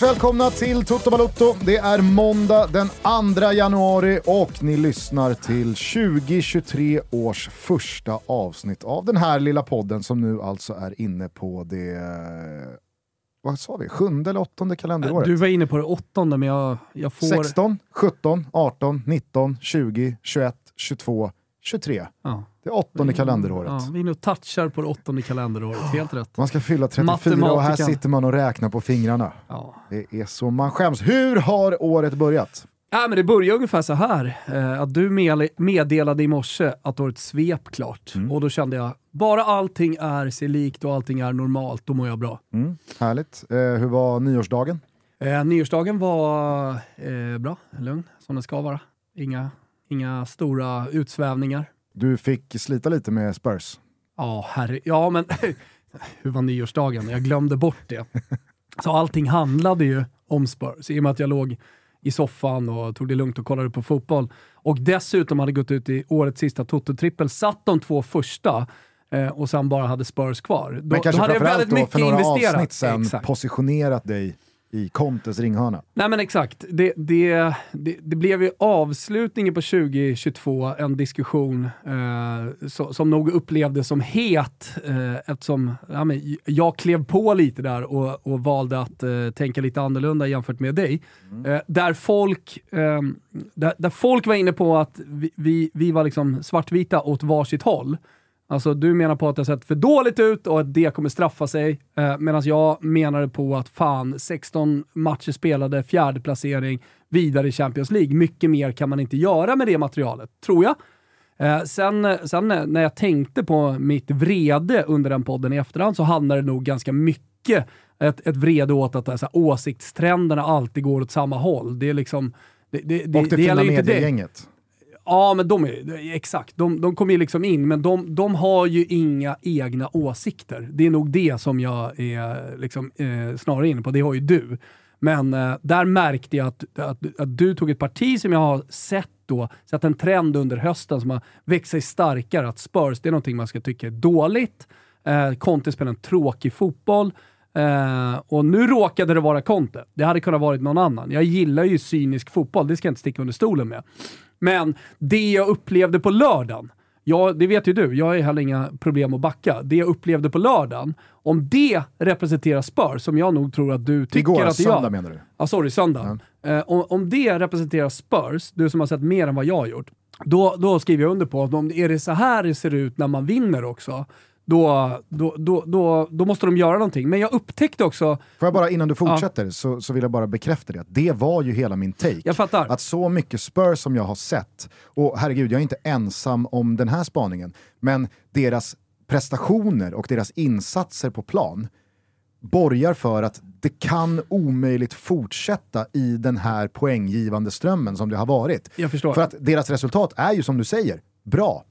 varmt välkomna till Toto Balotto. Det är måndag den 2 januari och ni lyssnar till 2023 års första avsnitt av den här lilla podden som nu alltså är inne på det vad sa vi, sjunde eller åttonde kalenderåret? Du var inne på det åttonde, men jag, jag får... 16, 17, 18, 19, 20, 21, 22, 23. Ja. Det åttonde kalenderåret. Ja, vi nu touchar på det åttonde kalenderåret, helt rätt. Man ska fylla 34 och här sitter man och räknar på fingrarna. Ja. Det är så man skäms. Hur har året börjat? Ja, men det började ungefär så här. Eh, att du meddelade i morse att du har ett svep klart. Mm. Och då kände jag, bara allting är sig likt och allting är normalt, då mår jag bra. Mm. Härligt. Eh, hur var nyårsdagen? Eh, nyårsdagen var bra, lugn, som den ska vara. Inga, inga stora utsvävningar. Du fick slita lite med Spurs? Ja, herre, ja men hur var nyårsdagen? Jag glömde bort det. Så allting handlade ju om Spurs, i och med att jag låg i soffan och tog det lugnt och kollade på fotboll. Och dessutom hade gått ut i årets sista Toto-trippel, satt de två första eh, och sen bara hade Spurs kvar. Då, Men kanske då hade jag väldigt mycket för några investerat. avsnitt sen Exakt. positionerat dig i Contes ringhörna. Nej men exakt. Det, det, det, det, blev ju avslutningen på 2022 en diskussion eh, så, som nog upplevdes som het eh, eftersom ja, men, jag klev på lite där och, och valde att eh, tänka lite annorlunda jämfört med dig. Mm. Eh, där, folk, ehm, där, där, folk var inne på att vi, vi, vi var liksom svartvita åt varsitt håll. Alltså du menar på att det har sett för dåligt ut och att det kommer straffa sig. Eh, Medan jag menade på att fan, 16 matcher spelade, fjärde placering, vidare i Champions League. Mycket mer kan man inte göra med det materialet, tror jag. Eh, sen, sen när jag tänkte på mitt vrede under den podden i efterhand så handlar det nog ganska mycket ett, ett vrede åt att alltså, åsiktstrenderna alltid går åt samma håll. Det är liksom... Det, det, det, och det, det fina mediegänget. Ja, men de är, exakt. De, de kommer ju liksom in, men de, de har ju inga egna åsikter. Det är nog det som jag är liksom, eh, snarare inne på. Det har ju du. Men eh, där märkte jag att, att, att, du tog ett parti som jag har sett då, sett en trend under hösten som har växt sig starkare. Att Spurs, det är någonting man ska tycka är dåligt. Eh, Conte spelar en tråkig fotboll. Uh, och nu råkade det vara Conte. Det hade kunnat varit någon annan. Jag gillar ju cynisk fotboll, det ska jag inte sticka under stolen med. Men det jag upplevde på lördagen, ja, det vet ju du, jag har heller inga problem att backa. Det jag upplevde på lördagen, om det representerar Spurs, som jag nog tror att du tycker Igår, att det gör. söndag menar du? Ja, sorry, söndag. Ja. Uh, om, om det representerar Spurs, du som har sett mer än vad jag har gjort, då, då skriver jag under på att om är det så här det ser ut när man vinner också, då, då, då, då, då måste de göra någonting. Men jag upptäckte också... Får jag bara innan du fortsätter ja. så, så vill jag bara bekräfta det. Det var ju hela min take. Jag fattar. Att så mycket Spurs som jag har sett, och herregud jag är inte ensam om den här spaningen, men deras prestationer och deras insatser på plan borgar för att det kan omöjligt fortsätta i den här poänggivande strömmen som det har varit. Jag förstår. För att deras resultat är ju som du säger, bra.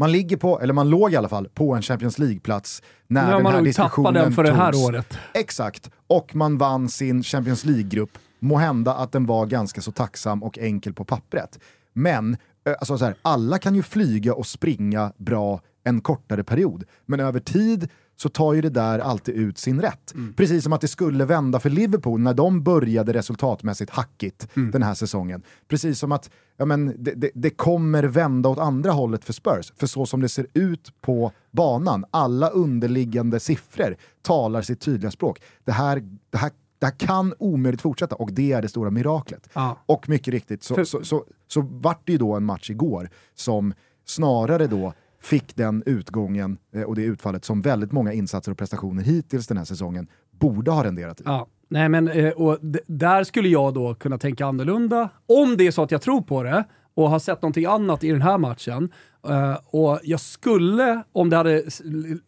Man ligger på, eller man låg i alla fall, på en Champions League-plats när den här diskussionen den för togs. det här året. Exakt. Och man vann sin Champions League-grupp. Må hända att den var ganska så tacksam och enkel på pappret. Men alltså så här, alla kan ju flyga och springa bra en kortare period. Men över tid så tar ju det där alltid ut sin rätt. Mm. Precis som att det skulle vända för Liverpool när de började resultatmässigt hackigt mm. den här säsongen. Precis som att ja, men, det, det, det, kommer vända åt andra hållet för Spurs. För så som det ser ut på banan, alla underliggande siffror talar sitt tydliga språk. Det här, det här det här kan omöjligt fortsätta och det är det stora miraklet. Ja. Och mycket riktigt så, för... så, så, så vart det ju då en match igår som snarare då fick den utgången eh, och det utfallet som väldigt många insatser och prestationer hittills den här säsongen borde ha renderat i. Ja. Nej, men, eh, och där skulle jag då kunna tänka annorlunda, om det är så att jag tror på det och har sett någonting annat i den här matchen. Eh, och jag skulle, om det hade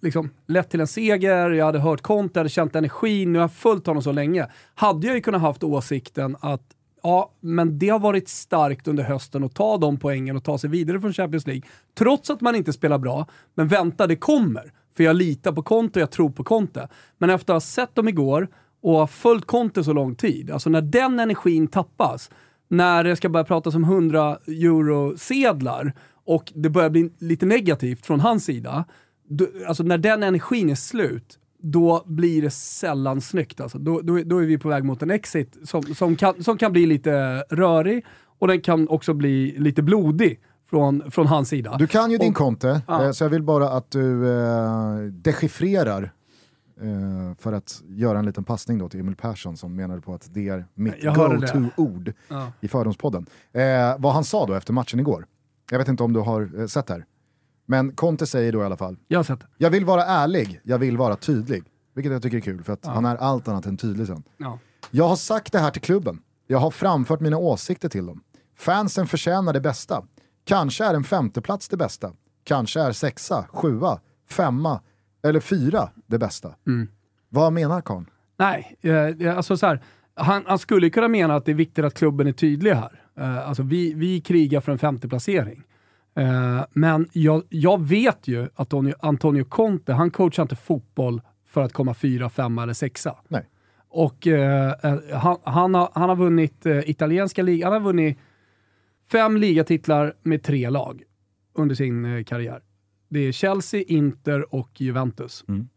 liksom, lett till en seger, jag hade hört Conte, jag hade känt energin, nu har jag följt honom så länge, hade jag ju kunnat haft åsikten att Ja, men det har varit starkt under hösten att ta de poängen och ta sig vidare från Champions League. Trots att man inte spelar bra. Men vänta, det kommer. För jag litar på Conte, jag tror på Conte. Men efter att ha sett dem igår och följt Conte så lång tid, alltså när den energin tappas, när det ska börja pratas om 100 euro-sedlar och det börjar bli lite negativt från hans sida, då, alltså när den energin är slut, då blir det sällan snyggt. Alltså. Då, då, då är vi på väg mot en exit som, som, kan, som kan bli lite rörig och den kan också bli lite blodig från, från hans sida. Du kan ju din och, Conte, ja. eh, så jag vill bara att du eh, dechiffrerar eh, för att göra en liten passning då till Emil Persson som menade på att det är mitt go-to-ord Ja. i Fördomspodden. Eh, vad han sa då efter matchen igår, jag vet inte om du har eh, sett det här, men Conte säger då i alla fall, Jag har sett det. jag vill vara ärlig, jag vill vara tydlig. Vilket jag tycker är kul, för att han är allt annat än tydlig sen. Ja. Jag har sagt det här till klubben. Jag har framfört mina åsikter till dem. Fansen förtjänar det bästa. Kanske är en femteplats det bästa. Kanske är sexa, sjua, femma eller fyra det bästa. Mm. Vad menar Karn? Nej, eh, alltså så här, han, han skulle kunna mena att det är viktigt att klubben är tydlig här. Eh, alltså vi, vi krigar för en femte Eh, men jag, jag vet ju att Antonio, Antonio Conte, han coachar inte fotboll för att komma fyra, femma eller sexa. Nej. Och eh, han, han, har, han har vunnit eh, italienska ligan, han har vunnit fem ligatitlar med tre lag under sin karriär. Det är Chelsea, Inter och Juventus. Mm.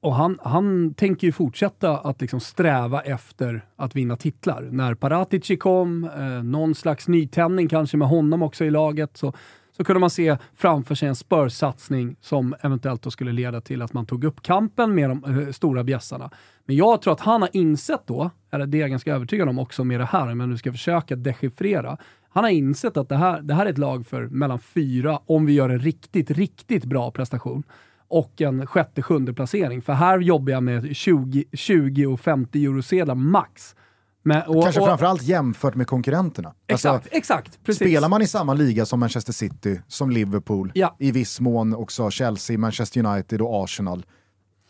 Och han, han tänker ju fortsätta att liksom sträva efter att vinna titlar. När Paratici kom, eh, någon slags nytändning kanske med honom också i laget, så, så kunde man se framför sig en Spurs-satsning som eventuellt då skulle leda till att man tog upp kampen med de äh, stora bjässarna. Men jag tror att han har insett då, eller det är jag ganska övertygad om också med det här, men nu ska försöka dechiffrera. Han har insett att det här, det här är ett lag för mellan fyra, om vi gör en riktigt, riktigt bra prestation, och en sjätte, sjunde placering. För här jobbar jag med 20, 20 och 50 eurosedlar max. Men, och, Kanske och, framförallt jämfört med konkurrenterna. Exakt, Alltså, exakt. Precis. Spelar man i samma liga som Manchester City, som Liverpool, Ja. i viss mån också Chelsea, Manchester United och Arsenal.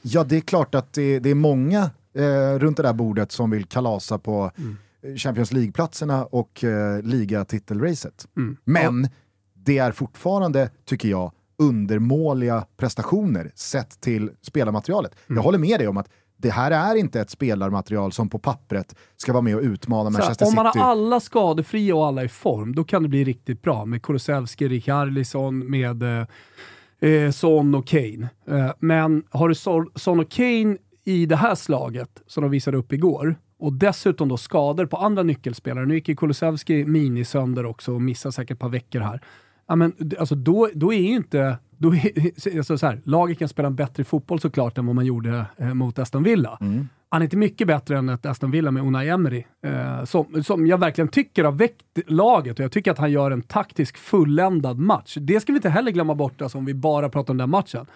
Ja, det är klart att det, det är många eh, runt det där bordet som vill kalasa på Mm. Champions League-platserna och eh, ligatitelracet. Mm. Men det är fortfarande, tycker jag, undermåliga prestationer sett till spelarmaterialet. Mm. Jag håller med dig om att det här är inte ett spelarmaterial som på pappret ska vara med och utmana Manchester om man City. har alla skadefria och alla i form, då kan det bli riktigt bra med Kulusevski, Richarlison, med eh, eh, Son och Kane. Eh, men har du Son, och Kane i det här slaget, som de visade upp igår, och dessutom då skador på andra nyckelspelare. Nu gick ju Kulusevski mini sönder också och missar säkert ett par veckor här. Ja, men, alltså, då, då är ju inte... Då är, alltså, så här, laget kan spela en bättre fotboll såklart än vad man gjorde eh, mot Aston Villa. Han är inte mycket bättre än ett Aston Villa med Unai Emery, eh, som, som jag verkligen tycker har väckt laget och jag tycker att han gör en taktisk fulländad match. Det ska vi inte heller glömma bort alltså, om vi bara pratar om den matchen.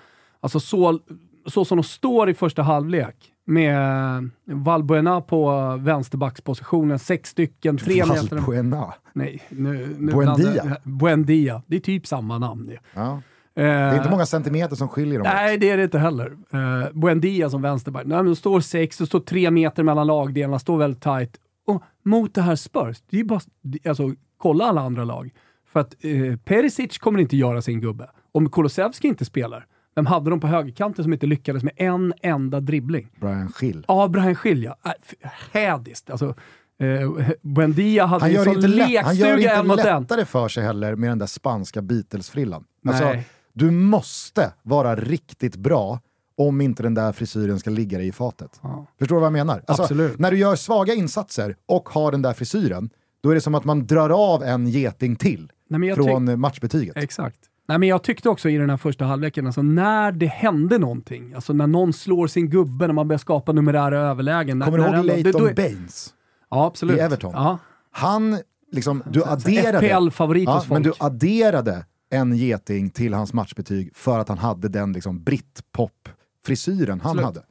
Alltså så, så som de står i första halvlek med Valbuena på vänsterbackspositionen, sex stycken, tre meter... Valbuena. Nej, nu, nu Buendia. Buendia. Det är typ samma namn det. Ja. Det är inte många centimeter som skiljer dem åt. Nej, det är det inte heller. Uh, Buendia som vänsterback. Nej, men det står sex, det står tre meter mellan lagdelarna, står väldigt tight. Och mot det här Spurs, det är ju bara, alltså, kolla alla andra lag. För att uh, Perisic kommer inte göra sin gubbe. Om Kulusevski inte spelar, vem hade de på högerkanten som inte lyckades med en enda dribbling? Brian Schill. Ja, Brian Schilja. Äh, f- hädiskt. Alltså, uh, Buendia hade Han ju gör, sån lätt, han gör lekstuga en inte en. lättare för sig heller med den där spanska Beatles-frillan. Alltså, du måste vara riktigt bra om inte den där frisyren ska ligga dig i fatet. Ja. Förstår du vad jag menar? Alltså, Absolut. När du gör svaga insatser och har den där frisyren, då är det som att man drar av en geting till Nej, från matchbetyget. Exakt. Nej, men jag tyckte också i den här första halvleken, alltså när det hände någonting, alltså när någon slår sin gubbe, när man börjar skapa numerära överlägen. när- Kommer du när ihåg det- Leighton då är- Baines? Ja, absolut. i Everton? Ja. Han, liksom, du adderade... FPL-favorit hos men du folk. adderade en geting till hans matchbetyg för att han hade den liksom brittpop-frisyren han Absolut. hade.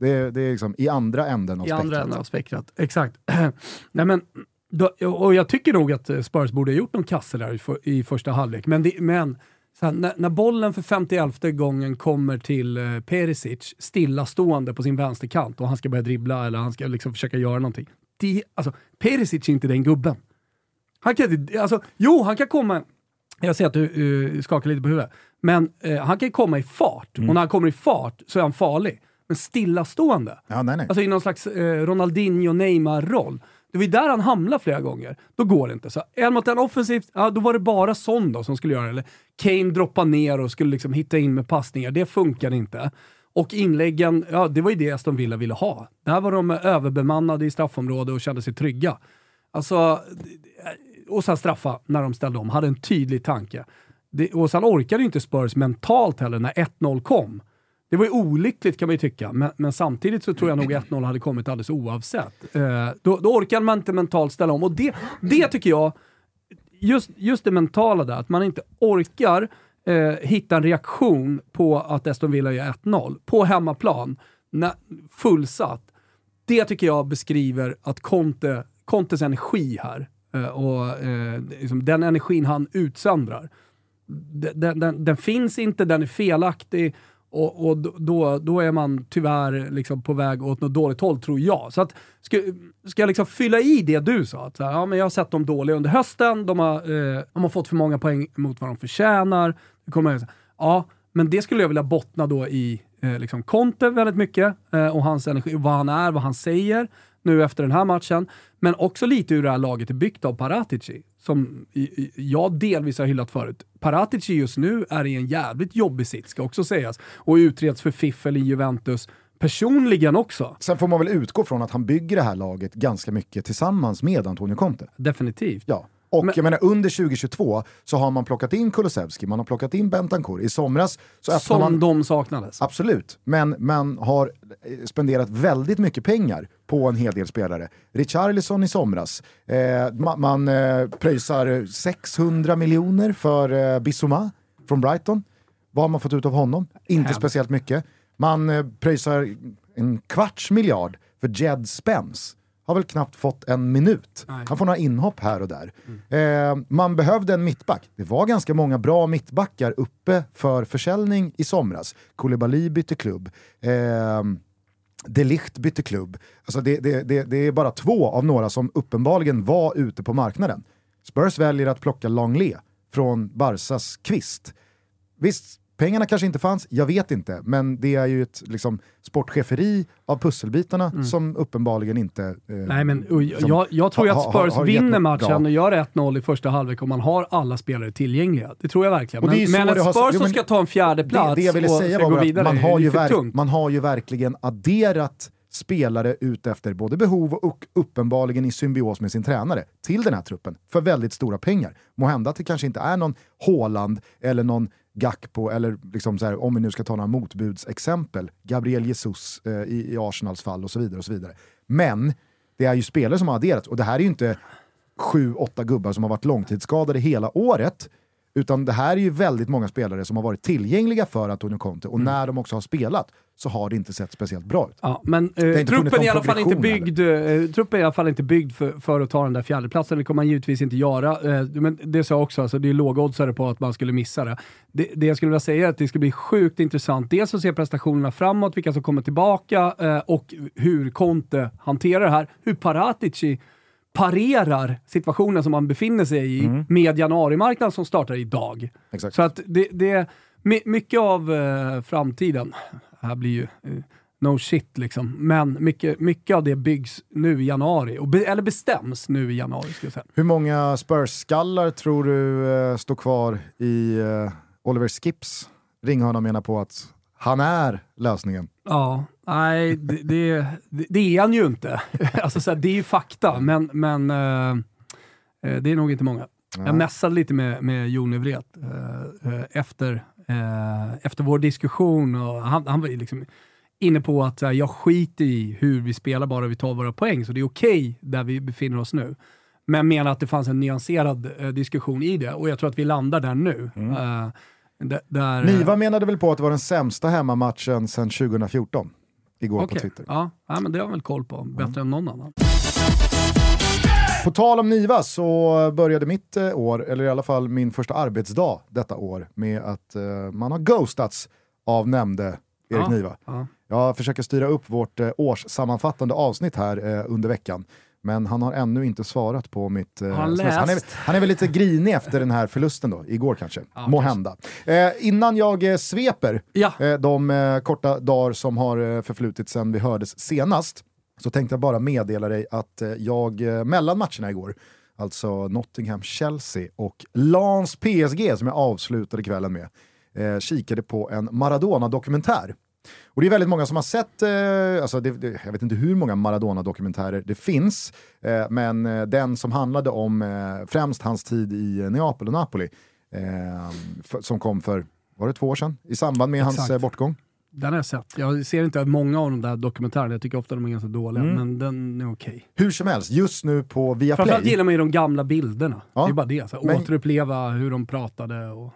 Det är, det är liksom i andra änden av I andra spektrat. änden av spektrat. Exakt. Nej, men, då, och jag tycker nog att Spurs borde ha gjort någon kasse där i, för, i första halvlek. Men, det, men här, när, när bollen för 51 gången kommer till eh, Perisic stillastående på sin vänsterkant och han ska börja dribbla eller han ska liksom försöka göra någonting. Det, alltså, Perisic är inte den gubben. Han kan alltså, jo, han kan komma... Jag ser att du uh, skakar lite på huvudet. Men eh, han kan komma i fart. Mm. Och när han kommer i fart så är han farlig. Men stillastående, Ja, nej, nej. Alltså i någon slags eh, Ronaldinho Neymar-roll. Det var ju där han hamnade flera gånger. Då går det inte. Så en mot en offensivt, ja, då var det bara Son då som skulle göra det. Eller Kane droppa ner och skulle liksom hitta in med passningar. Det funkade inte. Och inläggen, ja det var ju det Aston Villa ville ha. Där var de överbemannade i straffområdet och kände sig trygga. Alltså, och sen straffa när de ställde om, hade en tydlig tanke. Det, och sen orkade inte Spurs mentalt heller när 1-0 kom. Det var ju olyckligt kan man ju tycka, men, men samtidigt så tror jag nog 1-0 hade kommit alldeles oavsett. Eh, då, då orkar man inte mentalt ställa om och det, det tycker jag, just, just det mentala där, att man inte orkar eh, hitta en reaktion på att Aston Villa gör 1-0 på hemmaplan, när, fullsatt. Det tycker jag beskriver att Conte, Contes energi här, eh, och eh, liksom den energin han utsöndrar, den, den, den, finns inte, den är felaktig och, och då, då är man tyvärr liksom på väg åt något dåligt håll, tror jag. Så att, ska, ska jag liksom fylla i det du sa? Att, ja, men jag har sett dem dåliga under hösten, de har, eh, de har fått för många poäng mot vad de förtjänar. Det kommer, ja, men det skulle jag vilja bottna då i eh, liksom Conte väldigt mycket eh, och hans energi, vad han är, vad han säger nu efter den här matchen. Men också lite hur det här laget är byggt av Paratici, som jag delvis har hyllat förut. Paratici just nu är i en jävligt jobbig sits, ska också sägas, och utreds för fiffel i Juventus personligen också. Sen får man väl utgå från att han bygger det här laget ganska mycket tillsammans med Antonio Conte. Definitivt. Ja. Och men, jag menar, under 2022 så har man plockat in Kulusevski, man har plockat in Bentancourt. I somras så Som man... de saknades. Absolut, men man har spenderat väldigt mycket pengar på en hel del spelare. Richarlison i somras, eh, man, man eh, pröjsar 600 miljoner för eh, Bissouma från Brighton. Vad har man fått ut av honom? Inte Hem. speciellt mycket. Man eh, pröjsar en kvarts miljard för Jed Spence har väl knappt fått en minut. Nej. Han får några inhopp här och där. Mm. Eh, man behövde en mittback. Det var ganska många bra mittbackar uppe för försäljning i somras. Koulibaly bytte klubb. Eh, Delicht bytte klubb. Alltså det, det, det, det, är bara två av några som uppenbarligen var ute på marknaden. Spurs väljer att plocka Langley från Barsas kvist. Visst, Pengarna kanske inte fanns, jag vet inte, men det är ju ett liksom, sportcheferi av pusselbitarna mm. som uppenbarligen inte... Eh, Nej, men, liksom, jag, jag, tror ju att Spurs har, har vinner matchen och gör 1-0 i första halvlek om man har alla spelare tillgängliga. Det tror jag verkligen. Men, men ett Spurs har, som ska ta en fjärde plats det, det jag ville säga och var vidare, man har, ju verk, man har ju verkligen adderat spelare ut efter både behov och uppenbarligen i symbios med sin tränare till den här truppen för väldigt stora pengar. Måhända att det kanske inte är någon Håland eller någon Gakpo, eller liksom så här, om vi nu ska ta några motbudsexempel, Gabriel Jesus eh, i, i, Arsenals fall och så vidare. och så vidare. Men det är ju spelare som har adderats och det här är ju inte sju, åtta gubbar som har varit långtidsskadade hela året, utan det här är ju väldigt många spelare som har varit tillgängliga för Antonio Conte och mm. när de också har spelat så har det inte sett speciellt bra ut. Ja, men eh, truppen, i alla fall inte byggd, eh, truppen är i alla fall inte byggd för, för att ta den där fjärdeplatsen. Det kommer man givetvis inte göra. Eh, men det sa jag också, alltså, det är lågoddsare på att man skulle missa det. det. det. jag skulle vilja säga är att det ska bli sjukt intressant. Dels att se prestationerna framåt, vilka som kommer tillbaka eh, och hur Conte hanterar det här. Hur Paratici parerar situationen som man befinner sig i mm. med januarimarknaden som startar idag. Exakt. Så att det, det mycket av eh, framtiden, här blir ju eh, no shit liksom, men mycket, mycket av det byggs nu i januari, och be, eller bestäms nu i januari. Ska jag säga. Hur många Spurs-skallar tror du eh, står kvar i eh, Oliver Skips ringhörna menar på att han är lösningen? Ja, nej det, det, det är han ju inte. alltså, så här, det är ju fakta, men, men eh, eh det är nog inte många. Ja. Jag mässade lite med, med Jon Evret eh, efter eh, efter vår diskussion och han, han var liksom inne på att här, jag skiter i hur vi spelar bara vi tar våra poäng, så det är okej okay där vi befinner oss nu. Men menar att det fanns en nyanserad eh, diskussion i det och jag tror att vi landar där nu. Mm. Uh, där, Niva menade väl på att det var den sämsta hemmamatchen sedan 2014? Igår okay. på Twitter. Ja, ja, men det har jag väl koll på, bättre mm. än någon annan. På tal om Niva så började mitt eh, år, eller i alla fall min första arbetsdag detta år, med att uh, man har ghostats av nämnde Erik ja, Niva. Ja. Jag försöker styra upp vårt uh, årssammanfattande avsnitt här uh, under veckan. Men han har ännu inte svarat på mitt... Uh, han, han, är, han är väl lite grinig efter den här förlusten då, igår kanske. Ja, Må hända. Eh, innan jag eh, sveper ja. eh, de korta dagar som har förflutit sedan vi hördes senast, så tänkte jag bara meddela dig att eh, jag eh, mellan matcherna igår, alltså Nottingham-Chelsea och Lans PSG som jag avslutade kvällen med, eh, kikade på en Maradona-dokumentär. Och det är väldigt många som har sett, eh, alltså det, det, jag vet inte hur många Maradona-dokumentärer det finns, eh, men eh, den som handlade om eh, främst hans tid i Neapel och Napoli, eh, för, som kom för, var det två år sedan? I samband med Exakt. hans eh, bortgång. Den har jag sett. Jag ser inte många av de där dokumentärerna, jag tycker ofta de är ganska dåliga, Mm. men den är okej. Hur som helst, just nu på Framförallt Viaplay. gillar man ju de gamla bilderna. Ja. Det är bara det. Så här, Men- Återuppleva hur de pratade. Och...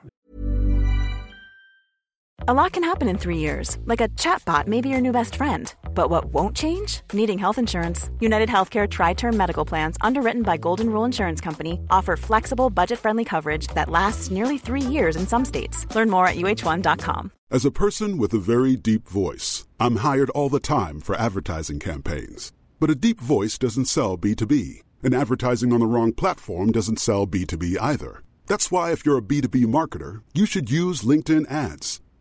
A lot can happen in three years, like a chatbot may be your new best friend. But what won't change? Needing health insurance. United Healthcare Tri Term Medical Plans, underwritten by Golden Rule Insurance Company, offer flexible, budget friendly coverage that lasts nearly three years in some states. Learn more at uh1.com. As a person with a very deep voice, I'm hired all the time for advertising campaigns. But a deep voice doesn't sell B2B, and advertising on the wrong platform doesn't sell B2B either. That's why, if you're a B2B marketer, you should use LinkedIn ads.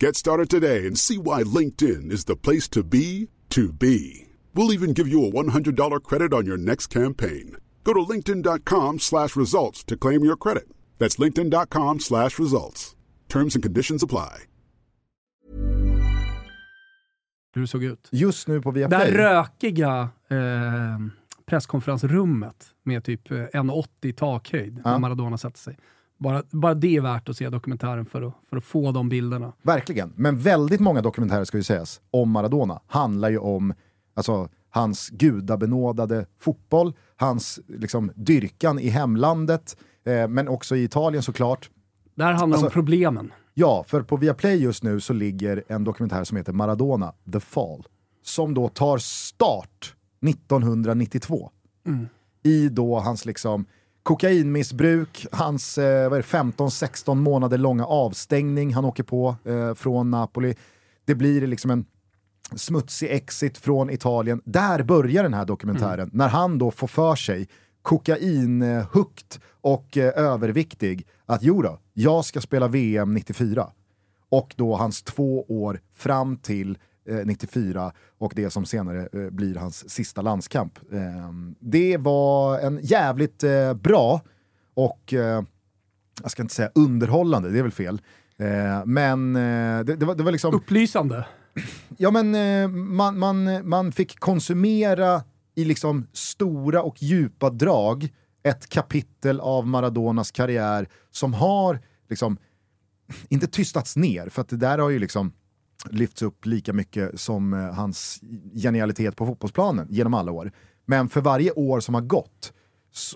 Get started today and see why LinkedIn is the place to be to be. We'll even give you a $100 credit on your next campaign. Go to linkedin.com slash results to claim your credit. That's linkedin.com slash results. Terms and conditions apply. Hur det såg ut. Just nu på Det här Viaplay. rökiga eh, presskonferensrummet med typ eh, 1,80 takhöjd Ja. när Maradona satte sig. Bara, bara det är värt att se dokumentären för att, för att få de bilderna. Verkligen, men väldigt många dokumentärer ska ju sägas om Maradona handlar ju om alltså, hans gudabenådade fotboll, hans liksom, dyrkan i hemlandet, eh, men också i Italien såklart. Det här handlar Alltså- om problemen. Ja, för på Viaplay just nu så ligger en dokumentär som heter Maradona, The Fall, som då tar start 1992. I då hans liksom kokainmissbruk, hans eh, vad är det, 15-16 månader långa avstängning han åker på eh, från Napoli. Det blir liksom en smutsig exit från Italien. Där börjar den här dokumentären, när han då får för sig, kokainhukt och eh, överviktig, att jo då, jag ska spela VM 94. Och då hans två år fram till 94 och det som senare eh, blir hans sista landskamp. Eh, det var en jävligt eh, bra och, eh, jag ska inte säga underhållande, det är väl fel. Eh, men eh, det, det, var, det var liksom... Upplysande. Ja men eh, man, man, man fick konsumera i liksom stora och djupa drag ett kapitel av Maradonas karriär som har liksom inte tystats ner, för att det där har ju liksom lyfts upp lika mycket som eh, hans genialitet på fotbollsplanen genom alla år. Men för varje år som har gått,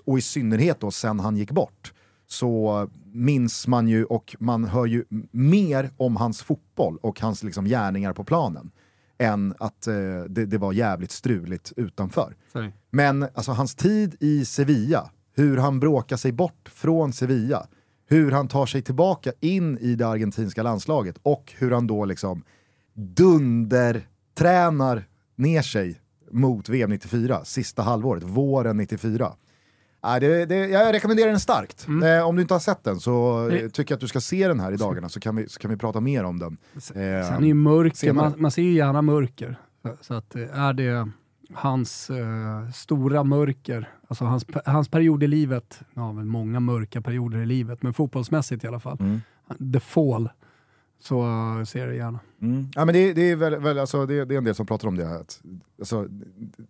och i synnerhet då sen han gick bort, så minns man ju och man hör ju mer om hans fotboll och hans liksom gärningar på planen än att eh, det, det var jävligt struligt utanför. Sorry. Men alltså hans tid i Sevilla, hur han bråkar sig bort från Sevilla, hur han tar sig tillbaka in i det argentinska landslaget och hur han då liksom dundertränar ner sig mot VM 94, sista halvåret, våren 94. Nej, det, det, jag rekommenderar den starkt. Eh, om du inte har sett den så eh, tycker jag att du ska se den här i dagarna så kan vi, så kan vi prata mer om den. Eh, Sen är ju mörker, man, man ser ju gärna mörker. Så, så att eh, är det hans eh, stora mörker, alltså hans, hans period i livet, ja men många mörka perioder i livet, men fotbollsmässigt i alla fall, Mm. the fall, så uh, ser jag det gärna. Ja, men det, det, är väl, väl, alltså, det, det är en del som pratar om det. Här, att, alltså,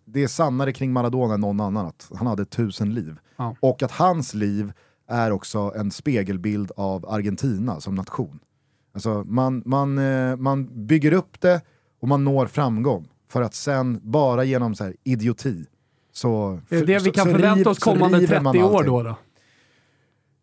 det är sannare kring Maradona än någon annan, att han hade tusen liv. Ja. Och att hans liv är också en spegelbild av Argentina som nation. Alltså, man, man, eh, man bygger upp det och man når framgång för att sen bara genom så här, idioti så Det är det så- vi kan så förvänta oss kommande river man 30 år då. då.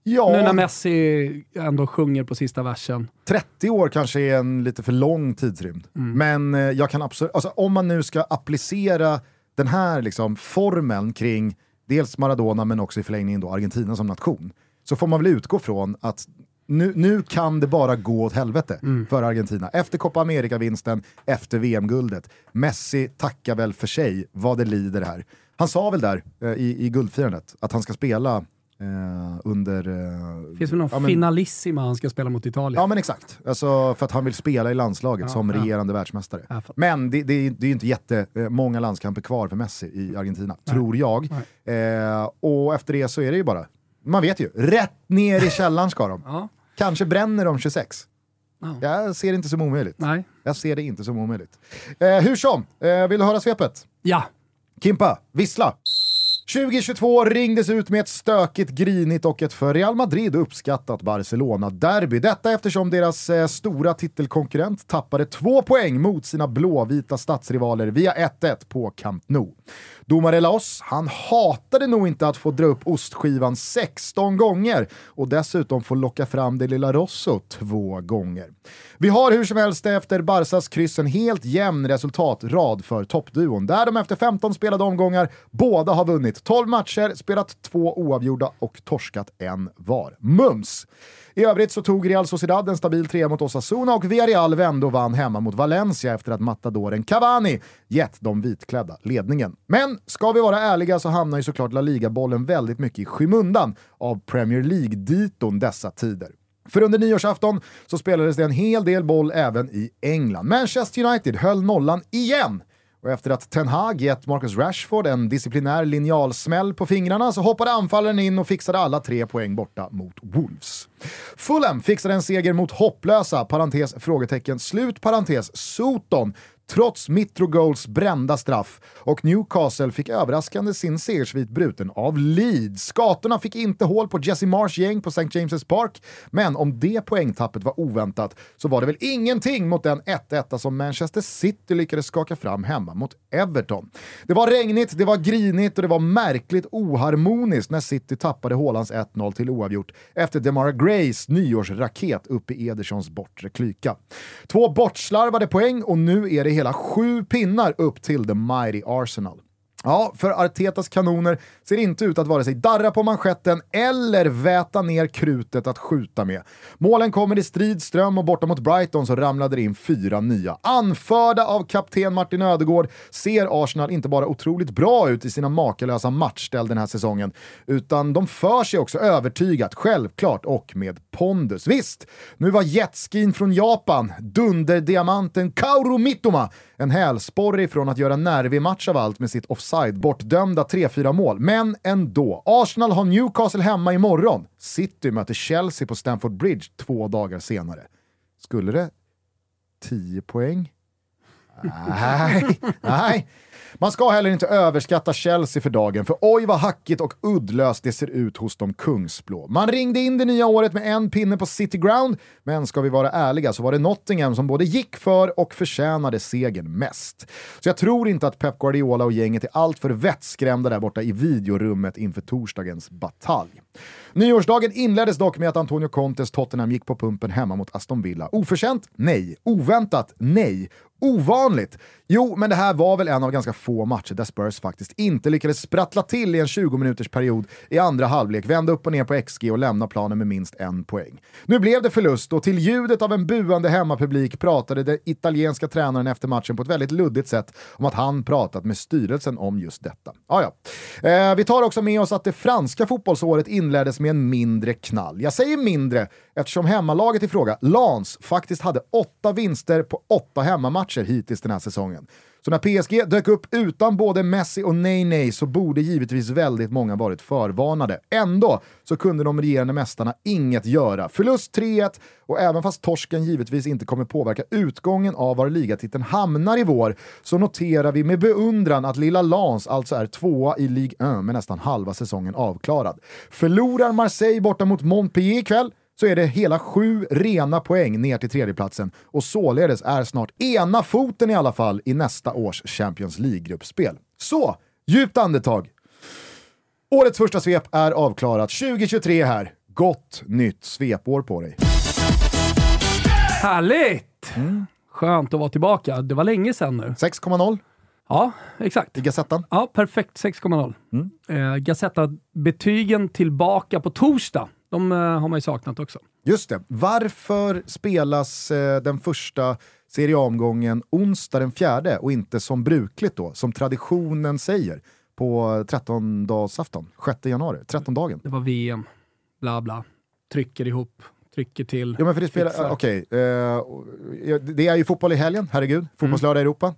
Ja, Nu när Messi ändå sjunger på sista versen. 30 år kanske är en lite för lång tidsrymd. Mm. Men eh, jag kan absolut, alltså, om man nu ska applicera den här liksom formeln kring dels Maradona men också i förlängningen då Argentina som nation, så får man väl utgå från att nu, nu kan det bara gå åt helvete Mm. för Argentina. Efter Copa America-vinsten, efter VM-guldet. Messi tackar väl för sig vad det lider här. Han sa väl där eh, i, i guldfirandet att han ska spela eh, under... Eh, Finns väl någon ja, men- finalissima han ska spela mot Italien? Ja men exakt, alltså, för att han vill spela i landslaget Ja, som ja. regerande världsmästare. Fattar. Men det, det, är- det är ju inte jättemånga landskamper kvar för Messi i Argentina, tror jag. Eh, och efter det så är det ju bara, man vet ju, rätt ner i källaren ska de. Kanske bränner de 26. Ja. Jag ser det inte som omöjligt. Nej. Jag ser det inte som omöjligt. Eh, hur som, eh, vill du höra svepet? Ja. Kimpa, vissla. 2022 ringdes ut med ett stökigt, grinigt och ett för Real Madrid uppskattat Barcelona-derby. Detta eftersom deras eh, stora titelkonkurrent tappade två poäng mot sina blåvita stadsrivaler via 1-1 på Camp Nou. Domare Laos, han hatade nog inte att få dra upp ostskivan 16 gånger och dessutom få locka fram det lilla Rosso två gånger. Vi har hur som helst efter Barsas kryss en helt jämn resultatrad för toppduon, där de efter 15 spelade omgångar båda har vunnit 12 matcher, spelat två oavgjorda och torskat en var. Mums! I övrigt så tog Real Sociedad en stabil trea mot Osasuna och Villarreal vände och vann hemma mot Valencia efter att matadoren Cavani gett de vitklädda ledningen. Men ska vi vara ärliga så hamnar ju såklart La Liga-bollen väldigt mycket i skymundan av Premier League-diton dessa tider. För under nyårsafton så spelades det en hel del boll även i England. Manchester United höll nollan igen. Och efter att Ten Hag gett Marcus Rashford en disciplinär linjalsmäll på fingrarna så hoppade anfallaren in och fixade alla tre poäng borta mot Wolves. Fulham fixade en seger mot hopplösa, parentes, frågetecken, slut, parentes, Soton, trots Mitrogols brända straff och Newcastle fick överraskande sin segersvit bruten av Leeds. Skatorna fick inte hål på Jesse Mars gäng på St. James' Park, men om det poängtappet var oväntat så var det väl ingenting mot den 1-1 som Manchester City lyckades skaka fram hemma mot Everton. Det var regnigt, det var grinigt och det var märkligt oharmoniskt när City tappade Haalands 1-0 till oavgjort efter Demara Grays nyårsraket upp i Edersons bortre klyka. Två bortslarvade poäng och nu är det hela sju pinnar upp till the mighty Arsenal. Ja, för Artetas kanoner ser inte ut att vare sig darra på manschetten eller väta ner krutet att skjuta med. Målen kommer i strid ström och borta mot Brighton så ramlade det in fyra nya. Anförda av kapten Martin Ödegård ser Arsenal inte bara otroligt bra ut i sina makalösa matchställ den här säsongen, utan de för sig också övertygat, självklart och med pondus. Visst, nu var jetskin från Japan, dunderdiamanten Kaoru Mittoma, en hälsporre ifrån att göra nervig match av allt med sitt offside bortdömda 3-4 mål. Men ändå. Arsenal har Newcastle hemma imorgon. City möter Chelsea på Stamford Bridge två dagar senare. Skulle det 10 poäng? Nej, nej. Man ska heller inte överskatta Chelsea för dagen, för oj vad hackigt och uddlöst det ser ut hos de kungsblå. Man ringde in det nya året med en pinne på City Ground, men ska vi vara ärliga så var det Nottingham som både gick för och förtjänade segern mest. Så jag tror inte att Pep Guardiola och gänget är alltför vettskrämda där borta i videorummet inför torsdagens batalj. Nyårsdagen inleddes dock med att Antonio Contes Tottenham gick på pumpen hemma mot Aston Villa. Oförtjänt? Nej. Oväntat? Nej. Ovanligt? Jo, men det här var väl en av ganska få matcher där Spurs faktiskt inte lyckades sprattla till i en 20 minuters period i andra halvlek, vända upp och ner på XG och lämna planen med minst en poäng. Nu blev det förlust och till ljudet av en buande hemmapublik pratade den italienska tränaren efter matchen på ett väldigt luddigt sätt om att han pratat med styrelsen om just detta. Ah, ja. eh, vi tar också med oss att det franska fotbollsåret inleddes med en mindre knall. Jag säger mindre eftersom hemmalaget i fråga, Lans, faktiskt hade åtta vinster på åtta hemmamatcher hittills den här säsongen. Så när PSG dök upp utan både Messi och Ney så borde givetvis väldigt många varit förvarnade. Ändå så kunde de regerande mästarna inget göra. Förlust 3-1 och även fast torsken givetvis inte kommer påverka utgången av var ligatiteln hamnar i vår så noterar vi med beundran att lilla Lans alltså är tvåa i Ligue 1 med nästan halva säsongen avklarad. Förlorar Marseille borta mot Montpellier ikväll så är det hela sju rena poäng ner till tredjeplatsen och således är snart ena foten i alla fall i nästa års Champions League-gruppspel. Så, djupt andetag. Årets första svep är avklarat. 2023 här. Gott nytt svepår på dig. Härligt! Skönt att vara tillbaka. Det var länge sedan nu. 6,0. Ja, exakt. i Gazettan. Ja, perfekt 6,0. Mm. Eh, Gazetta-betygen tillbaka på torsdag. De eh, har man ju saknat också. Just det. Varför spelas eh, den första Serie A-omgången onsdag den fjärde och inte som brukligt då, som traditionen säger, på 13-dagsafton, 6 januari, 13-dagen? Det var VM, bla bla. Trycker ihop, trycker till. Ja men för det spelar, okej, eh, det är ju fotboll i helgen, herregud. Fotbollslördag i Europa.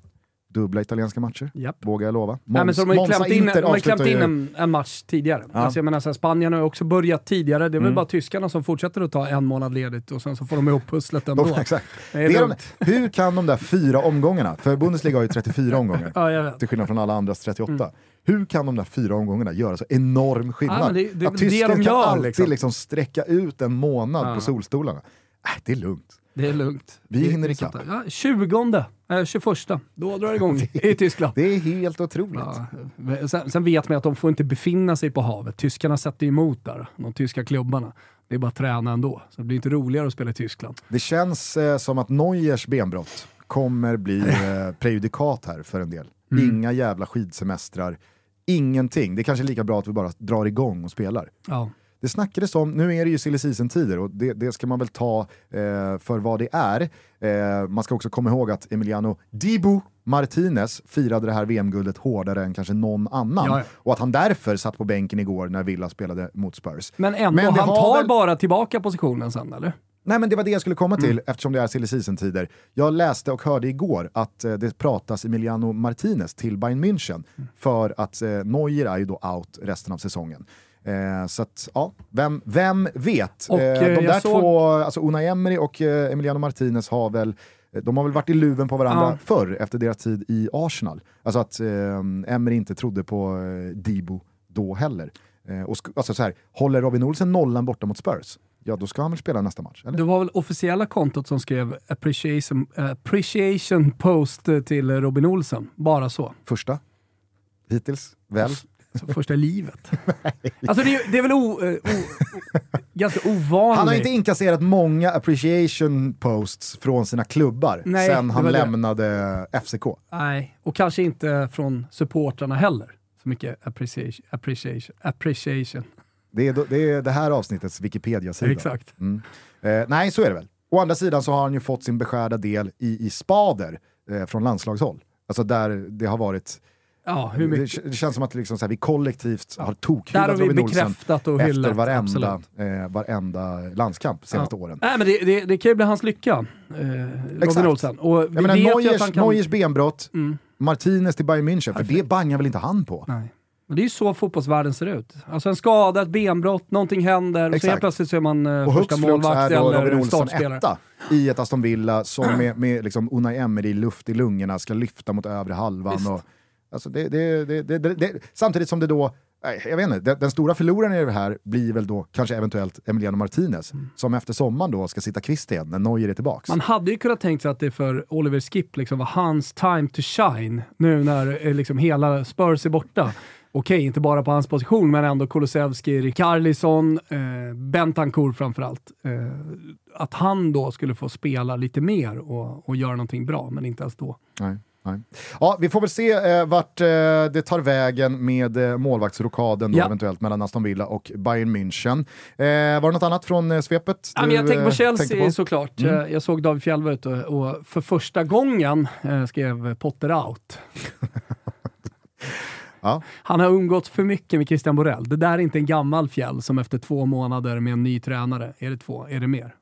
Dubbla italienska matcher, Japp. vågar jag lova. Nej, men så de har ju klämt in, Inter de har klämt in en, en match tidigare. Ja. Alltså jag menar, så här, Spanien har ju också börjat tidigare. Det är väl Mm. bara tyskarna som fortsätter att ta en månad ledigt och sen så får de ihop pusslet ändå. Oh, exakt. Det Det är är de, hur kan de där fyra omgångarna, för Bundesliga har ju 34 omgångar, Ja, jag vet. till skillnad från alla andras 38. Hur kan de där fyra omgångarna göra så enorm skillnad? Ja, men det- det är att tysken de kan gör, alltid liksom. liksom. sträcka ut en månad Ja. på solstolarna. Äh, det är lugnt. Det är lugnt. Vi hinner ikapp. Ja, 20, eh, 21, då drar det igång i Tyskland. Det är helt otroligt. Ja, sen, sen vet man att de får inte befinna sig på havet. Tyskarna sätter emot där, de tyska klubbarna. Det är bara att träna ändå. Så det blir inte roligare att spela i Tyskland. Det känns eh, som att Neuers benbrott kommer bli eh, prejudikat här för en del. Mm. Inga jävla skidsemestrar, ingenting. Det är kanske är lika bra att vi bara drar igång och spelar. Ja. Det snackades om, nu är det ju silly season-tider och det, det ska man väl ta eh, för vad det är. Eh, man ska också komma ihåg att Emiliano Dibu Martinez firade det här VM-guldet hårdare än kanske någon annan. Ja, ja. Och att han därför satt på bänken igår när Villa spelade mot Spurs. Men ändå, Men han tar väl- bara tillbaka positionen sen eller? Nej men det var det jag skulle komma till Mm. eftersom det är silly season-tider. Jag läste och hörde igår att eh, det pratas Emiliano Martinez till Bayern München Mm. för att eh, Neuer är ju då out resten av säsongen. Eh, så att, ja, vem, vem vet? Och, eh, eh, de där såg- två, alltså Unai Emery och eh, Emiliano Martinez har väl eh, de har väl varit i luven på varandra Ja. förr efter deras tid i Arsenal. Alltså att eh, Emery inte trodde på eh, Dibo då heller. Eh, och alltså så här, håller Robin Olsen nollan borta mot Spurs, ja då ska han väl spela nästa match? Eller? Det var väl officiella kontot som skrev appreciation, appreciation post till Robin Olsen. Bara så. Första? Hittills? Väl? Så första livet. Alltså det är, det är väl o, eh, o, o, ganska ovanligt. Han har inte inkasserat många appreciation posts från sina klubbar Nej, sen han var det. lämnade FCK. Nej, och kanske inte från supportrarna heller. Så mycket appreciation. appreciation, appreciation. Det är, det är det här avsnittets Wikipedia-sida. Exakt. Mm. Eh, nej, så är det väl. Å andra sidan så har han ju fått sin beskärda del i, i spader eh, från landslagshåll. Alltså där det har varit... Ja, hur Det, mycket? det känns som att liksom så här, vi kollektivt har tokhyllat Robin Olsen bekräftat och efter hyllat. varenda, absolut. eh, varenda landskamp senaste åren. Nej, men det, det, det kan ju bli hans lycka, eh, Robin Exakt. Olsen. Och vi menar, Neuers, kan... Neuers benbrott, Mm. Martinez till Bayern München, för det bangar väl inte han på? Nej. Men det är ju så fotbollsvärlden ser ut. Alltså en skada, ett benbrott, någonting händer och så Exakt. helt plötsligt så är man eh, Och första målvakt eller Robin Olsson etta i ett Aston Villa som med, med liksom Unai Emery luft i lungorna ska lyfta mot övre halvan. Visst. Och, alltså det, det, det, samtidigt som det då, jag vet inte, den, stora förloraren i det här blir väl då kanske eventuellt Emiliano Martinez som efter sommaren då ska sitta kvist igen när Neuer är tillbaks. Man hade ju kunnat tänka sig att det för Oliver Skip liksom var hans time to shine nu när eh, liksom hela Spurs är borta. Okej, inte bara på hans position, men ändå Kulusevski, Rikarlison, eh, Bentancourt framförallt. Eh, att han då skulle få spela lite mer och, och göra någonting bra, men inte ens då. Nej, nej. Ja, vi får väl se eh, vart eh, det tar vägen med eh, målvaktsrokaden Ja. eventuellt mellan Aston Villa och Bayern München. Eh, var det något annat från eh, svepet? Ja, jag tänker på eh, Chelsea tänkte på? såklart. Mm. Eh, Jag såg David Fjällberg ute och för första gången eh, skrev Potter out. Ja. Han har umgått för mycket med Christian Borell. Det där är inte en gammal fjäll som efter två månader med en ny tränare, är det två, är det mer?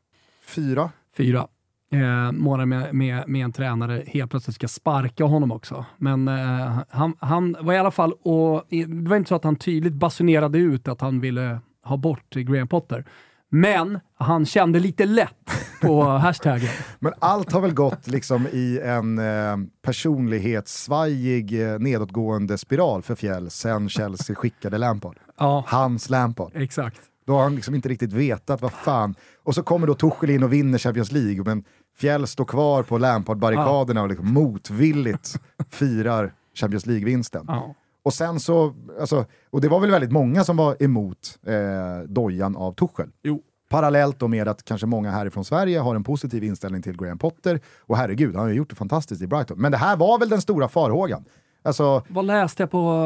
Fyra. Fyra. Eh, månader med, med, med en tränare helt plötsligt ska sparka honom också. Men eh, han, han var i alla fall, och det var inte så att han tydligt basunerade ut att han ville ha bort Graham Potter. Men han kände lite lätt på hashtaggen. Men allt har väl gått liksom i en eh, personlighetssvajig eh, nedåtgående spiral för Fjäll sen Chelsea skickade Lampard. Ja, Hans Lampard. exakt. Då har han liksom inte riktigt vetat vad fan. Och så kommer då Tuchel in och vinner Champions League, men Fjäll står kvar på Lampard-barrikaderna och liksom motvilligt firar Champions League-vinsten. Ja. Och sen så, alltså, och det var väl väldigt många som var emot eh, dojan av Tuchel. Jo. Parallellt då med att kanske många härifrån Sverige har en positiv inställning till Graham Potter. Och herregud, han har ju gjort det fantastiskt i Brighton. Men det här var väl den stora farhågan. Alltså, Vad läste jag på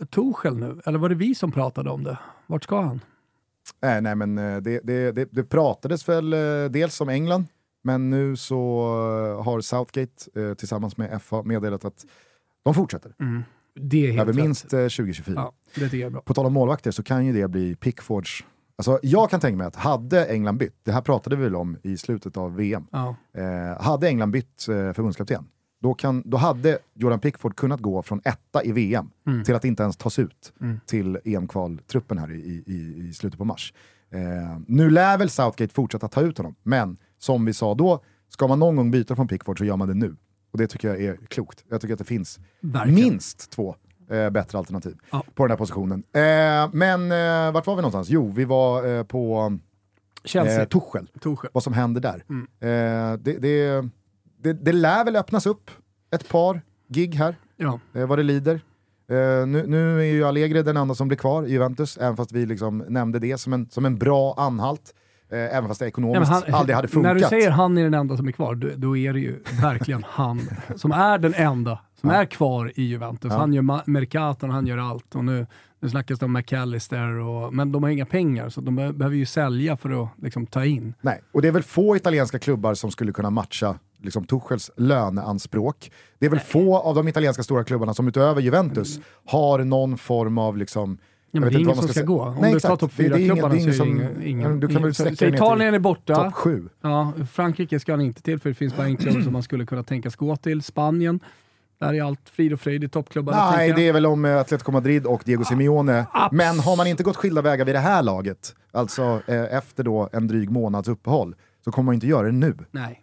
uh, Torshäll nu? Eller var det vi som pratade om det? Vart ska han? Nej, nej men eh, det, det, det, det pratades väl eh, dels om England, men nu så eh, har Southgate eh, tillsammans med FA meddelat att de fortsätter. Det är helt Över rätt. minst eh, 2024. Ja, det är bra. På tal om målvakter så kan ju det bli Pickfords... Alltså, jag kan tänka mig att hade England bytt, det här pratade vi väl om i slutet av VM, Ja. eh, hade England bytt eh, förbundskapten, då, kan, då hade Jordan Pickford kunnat gå från etta i VM Mm. till att inte ens tas ut till EM-kvaltruppen här i, i, i slutet på mars. Eh, nu lär väl Southgate fortsätta ta ut honom, men som vi sa då, ska man någon gång byta från Pickford så gör man det nu. Och det tycker jag är klokt. Jag tycker att det finns Verkligen. minst två eh, bättre alternativ Ja. på den här positionen. Eh, men eh, vart var vi någonstans? Jo, vi var eh, på Chelsea. eh, Tuchel. Torshäll. Vad som händer där. Mm. Eh, det, det, det, det lär väl öppnas upp ett par gig här, Ja. eh, vad det lider. Eh, nu, nu är ju Allegri den enda som blir kvar i Juventus, även fast vi liksom nämnde det som en, som en bra anhalt. Eh, även fast det Ja, ekonomiskt men han- aldrig hade funkat. När du säger han är den enda som är kvar, då, då är det ju verkligen han som är den enda som är kvar i Juventus. Ja. Han gör Mercaton, han gör allt. Och nu, nu snackas det om McAllister, och, men de har inga pengar så de be- behöver ju sälja för att liksom, ta in. Nej, och det är väl få italienska klubbar som skulle kunna matcha liksom, Tuchels löneanspråk. Det är väl få av de italienska stora klubbarna som utöver Juventus har någon form av liksom, Ja, det är ingen som ska ska gå. Om Nej, du exakt. tar topp Det- det är ingen- så är det ingen Du kan väl så, Italien är borta. Topp sju. Ja, Frankrike ska han inte till för det finns bara en klubb som man skulle kunna tänkas gå till. Spanien, där är allt frid och fröjd i toppklubbarna. Nej, det är väl om eh, Atletico Madrid och Diego Simeone. Men har man inte gått skilda vägar vid det här laget, alltså eh, efter då en dryg månads uppehåll, så kommer man inte göra det nu. Nej.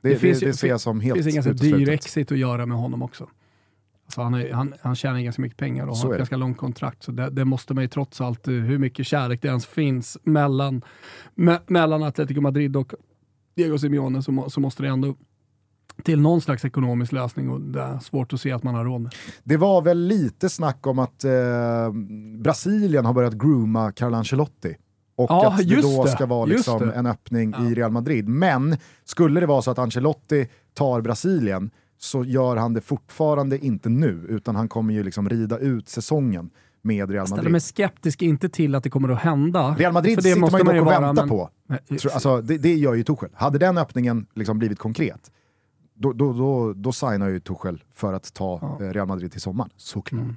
Det, det, det, ser jag som helt Det finns en ganska dyr exit att göra med honom också. Alltså han, är, han, han tjänar ganska mycket pengar och har ett det. ganska långt kontrakt. Så det, det måste man ju trots allt, eh, hur mycket kärlek det ens finns mellan, me, mellan Atletico Madrid och Diego Simeone så, må, så måste det ändå till någon slags ekonomisk lösning och det är svårt att se att man har råd med. Det var väl lite snack om att eh, Brasilien har börjat grooma Carlo Ancelotti. Och Ja, att det då det. ska vara liksom en öppning i Real Madrid. Men skulle det vara så att Ancelotti tar Brasilien så gör han det fortfarande inte nu, utan han kommer ju liksom rida ut säsongen med Real Ställer Madrid. mig skeptisk, inte till att det kommer att hända. Real Madrid för det sitter man ju dock och väntar men- på. Alltså, det, det gör ju Tuchel. Hade den öppningen liksom blivit konkret, då, då, då, då signar ju Tuchel för att ta eh, Real Madrid till sommaren, såklart. Mm.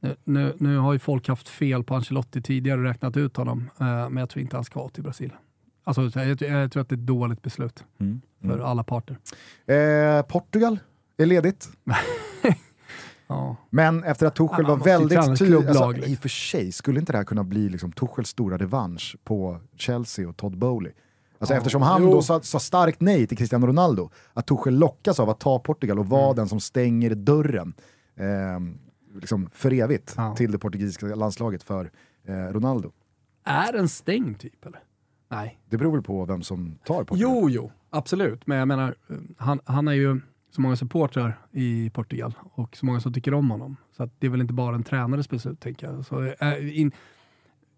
Nu, nu, nu har ju folk haft fel på Ancelotti tidigare och räknat ut honom, eh, men jag tror inte han ska till Brasilien. Alltså, jag, jag tror att det är ett dåligt beslut Mm. för alla parter. Eh, Portugal är ledigt. Ja. Men efter att Tuchel Ja, var väldigt tydlig, alltså, liksom. i och för sig, skulle inte det här kunna bli liksom Tuchels stora revansch på Chelsea och Todd Bowley? Alltså Ja, eftersom han jo. då sa, sa starkt nej till Cristiano Ronaldo, att Tuchel lockas av att ta Portugal och Mm. vara den som stänger dörren eh, liksom för evigt Ja. till det portugisiska landslaget för eh, Ronaldo. Är den stängd typ eller? Nej. Det beror väl på vem som tar Portugal. Jo, jo, absolut. Men jag menar, eh, han, han är ju så många supportrar i Portugal och så många som tycker om honom. Så det är väl inte bara en tränares beslut, tänker jag. Så, eh, in,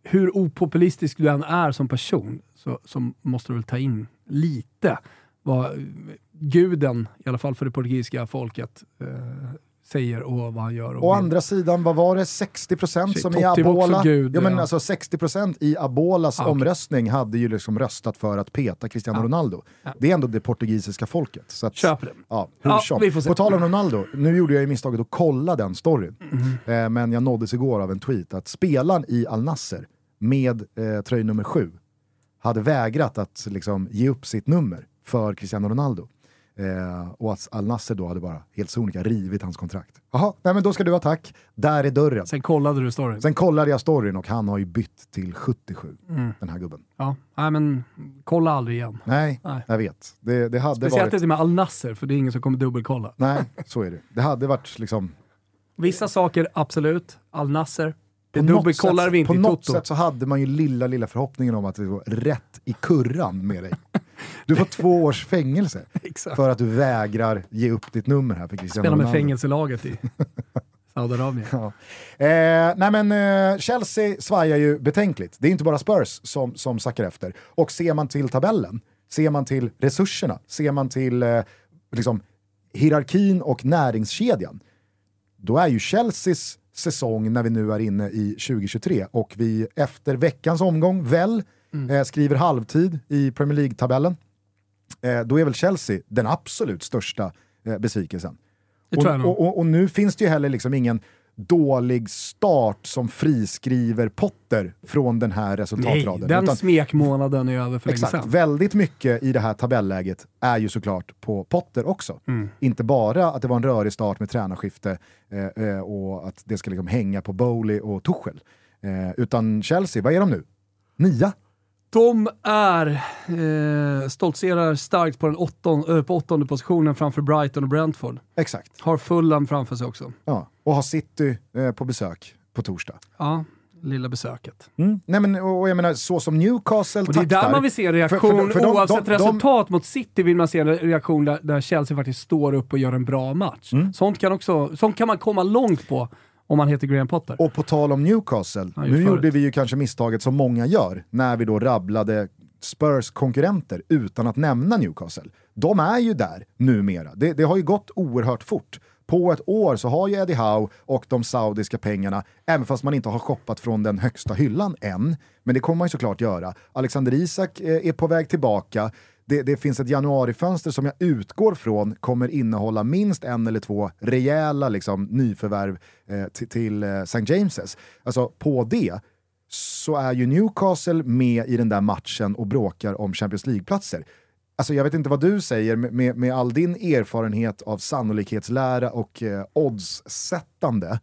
hur opopulistisk du än är som person så, så måste du väl ta in lite vad eh, guden, i alla fall för det portugisiska folket, eh, säger och vad han gör. Och Å andra sidan, vad var det, 60% Shit, som i Abola... gud, ja, men ja. alltså 60% i Abolas Ah, okej. omröstning hade ju liksom röstat för att peta Cristiano Ja. Ronaldo. Ja. Det är ändå det portugisiska folket. Så att, Köper det. Ja, hur Ja, som. vi får se. På tal om Ronaldo, nu gjorde jag ju misstaget att kolla den storyn. Mhm. Eh, men jag nåddes igår av en tweet att spelaren i Al Nasser med eh, tröj nummer sju hade vägrat att liksom, ge upp sitt nummer för Cristiano Ronaldo. Eh, och att Al Nasser då hade bara helt sonika rivit hans kontrakt. Jaha, nej men då ska du ha tack. Där är dörren. Sen kollade du storyn. Sen kollade jag storyn och han har ju bytt till 77, Mm. den här gubben. Ja, nej men kolla aldrig igen. Nej, Nej. jag vet. Det, det hade Speciellt varit... inte med Al Nasser, för det är ingen som kommer dubbelkolla. Nej, så är det. Det hade varit liksom... Vissa saker, absolut. Al Nasser. Det På dubbelkollar vi inte På något sätt så hade man ju lilla, lilla förhoppningen om att det var rätt i kurran med dig. Du får två års fängelse för att du vägrar ge upp ditt nummer här för Cristiano Spela med Ronaldo. fängelselaget i Saudiarabien. Ja. Eh, nej men eh, Chelsea svajar ju betänkligt. Det är inte bara Spurs som, som sackar efter. Och ser man till tabellen, ser man till resurserna, ser man till eh, liksom, hierarkin och näringskedjan, då är ju Chelseas säsong när vi nu är inne i 2023 och vi efter veckans omgång väl eh, skriver halvtid i Premier League-tabellen, eh, då är väl Chelsea den absolut största eh, besvikelsen. Och, och, och, och nu finns det ju heller liksom ingen dålig start som friskriver Potter från den här Nej, resultatraden. den Utan- smekmånaden är över för länge Exakt, sedan. väldigt mycket i det här tabelläget är ju såklart på Potter också. Mm. Inte bara att det var en rörig start med tränarskifte eh, eh, och att det ska liksom hänga på Bowley och Tuchel. Eh, utan Chelsea, vad är de nu? Nia? De är, eh, stoltserar starkt på, den åtton, eh, på åttonde positionen framför Brighton och Brentford. Exakt. Har Fulham framför sig också. Ja. Och har City eh, på besök på torsdag. Ja, lilla besöket. Mm. Nej, men, och, och jag menar, så som Newcastle Och det är taktar, där man vill se en reaktion, För- för- för de- oavsett de- de- resultat mot City vill man se en reaktion där, där Chelsea faktiskt står upp och gör en bra match. Mm. Sånt, kan också, sånt kan man komma långt på om man heter Graham Potter. Och på tal om Newcastle, Ja, nu gjorde vi ju kanske misstaget som många gör, när vi då rabblade Spurs konkurrenter utan att nämna Newcastle. De är ju där numera. Det, det har ju gått oerhört fort. På ett år så har ju Eddie Howe och de saudiska pengarna, även fast man inte har shoppat från den högsta hyllan än, men det kommer man ju såklart göra. Alexander Isak eh, är på väg tillbaka. Det, det finns ett januarifönster som jag utgår från kommer innehålla minst en eller två rejäla liksom, nyförvärv eh, till, till eh, St. James's. Alltså på det så är ju Newcastle med i den där matchen och bråkar om Champions League-platser. Alltså jag vet inte vad du säger med, med, med all din erfarenhet av sannolikhetslära och eh, oddssättande.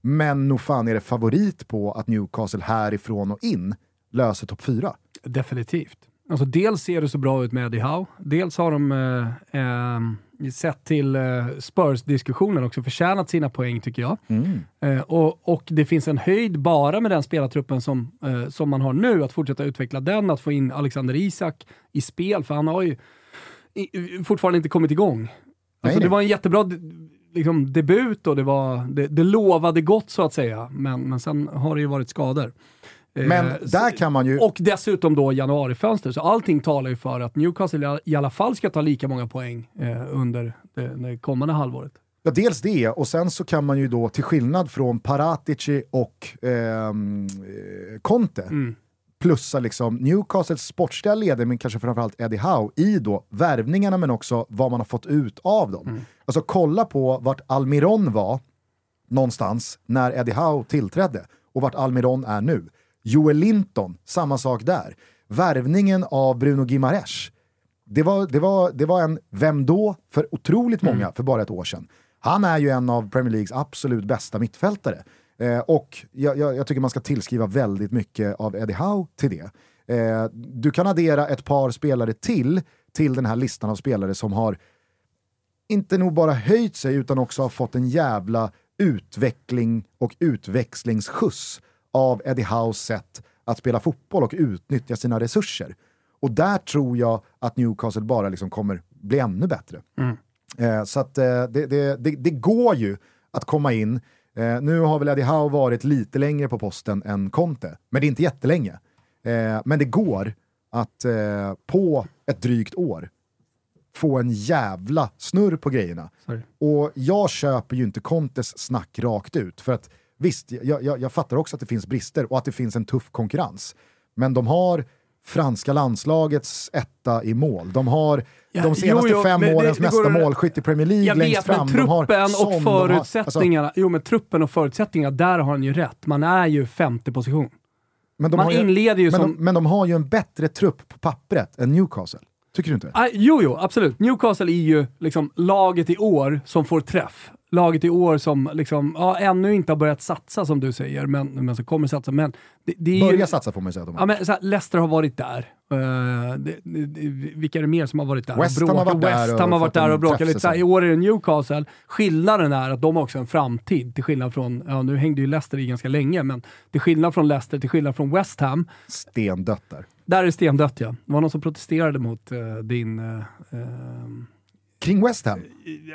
Men nog fan är det favorit på att Newcastle härifrån och in löser topp 4. Definitivt. Alltså dels ser det så bra ut med Eddie Howe, dels har de eh, eh, sett till eh, Spurs-diskussionen också förtjänat sina poäng tycker jag. Eh, och, och det finns en höjd bara med den spelartruppen som, eh, som man har nu, att fortsätta utveckla den, att få in Alexander Isak i spel, för han har ju i, fortfarande inte kommit igång. Alltså, Nej, det var en jättebra liksom, debut och det, var, det, det lovade gott så att säga, men, men sen har det ju varit skador. Eh, Men så- där kan man ju... och dessutom då januarifönster, så allting talar ju för att Newcastle i alla fall ska ta lika många poäng eh, under det, det kommande halvåret. Ja, dels det, och sen så kan man ju då, till skillnad från Paratici och ehm, eh, Conte, Mm. plussa liksom Newcastles sportsliga ledare, men kanske framförallt Eddie Howe, i då värvningarna men också vad man har fått ut av dem. Mm. Alltså kolla på vart Almiron var någonstans när Eddie Howe tillträdde och vart Almiron är nu. Joel Linton, samma sak där. Värvningen av Bruno Gimares, det var, det, var, det var en vem då för otroligt många för bara ett år sedan. Han är ju en av Premier Leagues absolut bästa mittfältare. Eh, och jag, jag, jag tycker man ska tillskriva väldigt mycket av Eddie Howe till det. Eh, du kan addera ett par spelare till, till den här listan av spelare som har inte nog bara höjt sig utan också har fått en jävla utveckling och utväxlingsskjuts av Eddie Howes sätt att spela fotboll och utnyttja sina resurser. Och där tror jag att Newcastle bara liksom kommer bli ännu bättre. Eh, så att eh, det, det, det, det går ju att komma in. Eh, nu har väl Eddie Howe varit lite längre på posten än Conte, men det är inte jättelänge. Eh, men det går att eh, på ett drygt år få en jävla snurr på grejerna. Sorry. Och jag köper ju inte Contes snack rakt ut. För att visst, jag, jag, jag fattar också att det finns brister och att det finns en tuff konkurrens. Men de har franska landslagets etta i mål. De har Ja, de senaste jo, jo, fem det- årens det mesta går- målskytt i Premier League Jag längst vet, fram. men truppen Son, och de har- förutsättningarna, jo men truppen och förutsättningarna, där har han ju rätt. Man är ju femte position. men de man har ju, inleder ju men, som- de, men de har ju en bättre trupp på pappret än Newcastle. Tycker du inte? Ah, jo, jo, absolut. Newcastle är ju liksom laget i år som får träff. Laget i år som liksom, ja, ännu inte har börjat satsa som du säger, men, men som kommer satsa. Men det, det Börja ju, satsa får man ju säga Ja, men så här, Leicester har varit där. Uh, det, det, vilka är det mer som har varit där? West Ham och har varit där West och har fått varit där och bråkat lite. Så här, I år är det Newcastle. Skillnaden är att de har också en framtid, till skillnad från, ja nu hängde ju Leicester i ganska länge, men till skillnad från Leicester, till skillnad från West Ham, Stendött där. där är det stendött ja. Det var någon som protesterade mot eh, din... eh, Kring West Ham.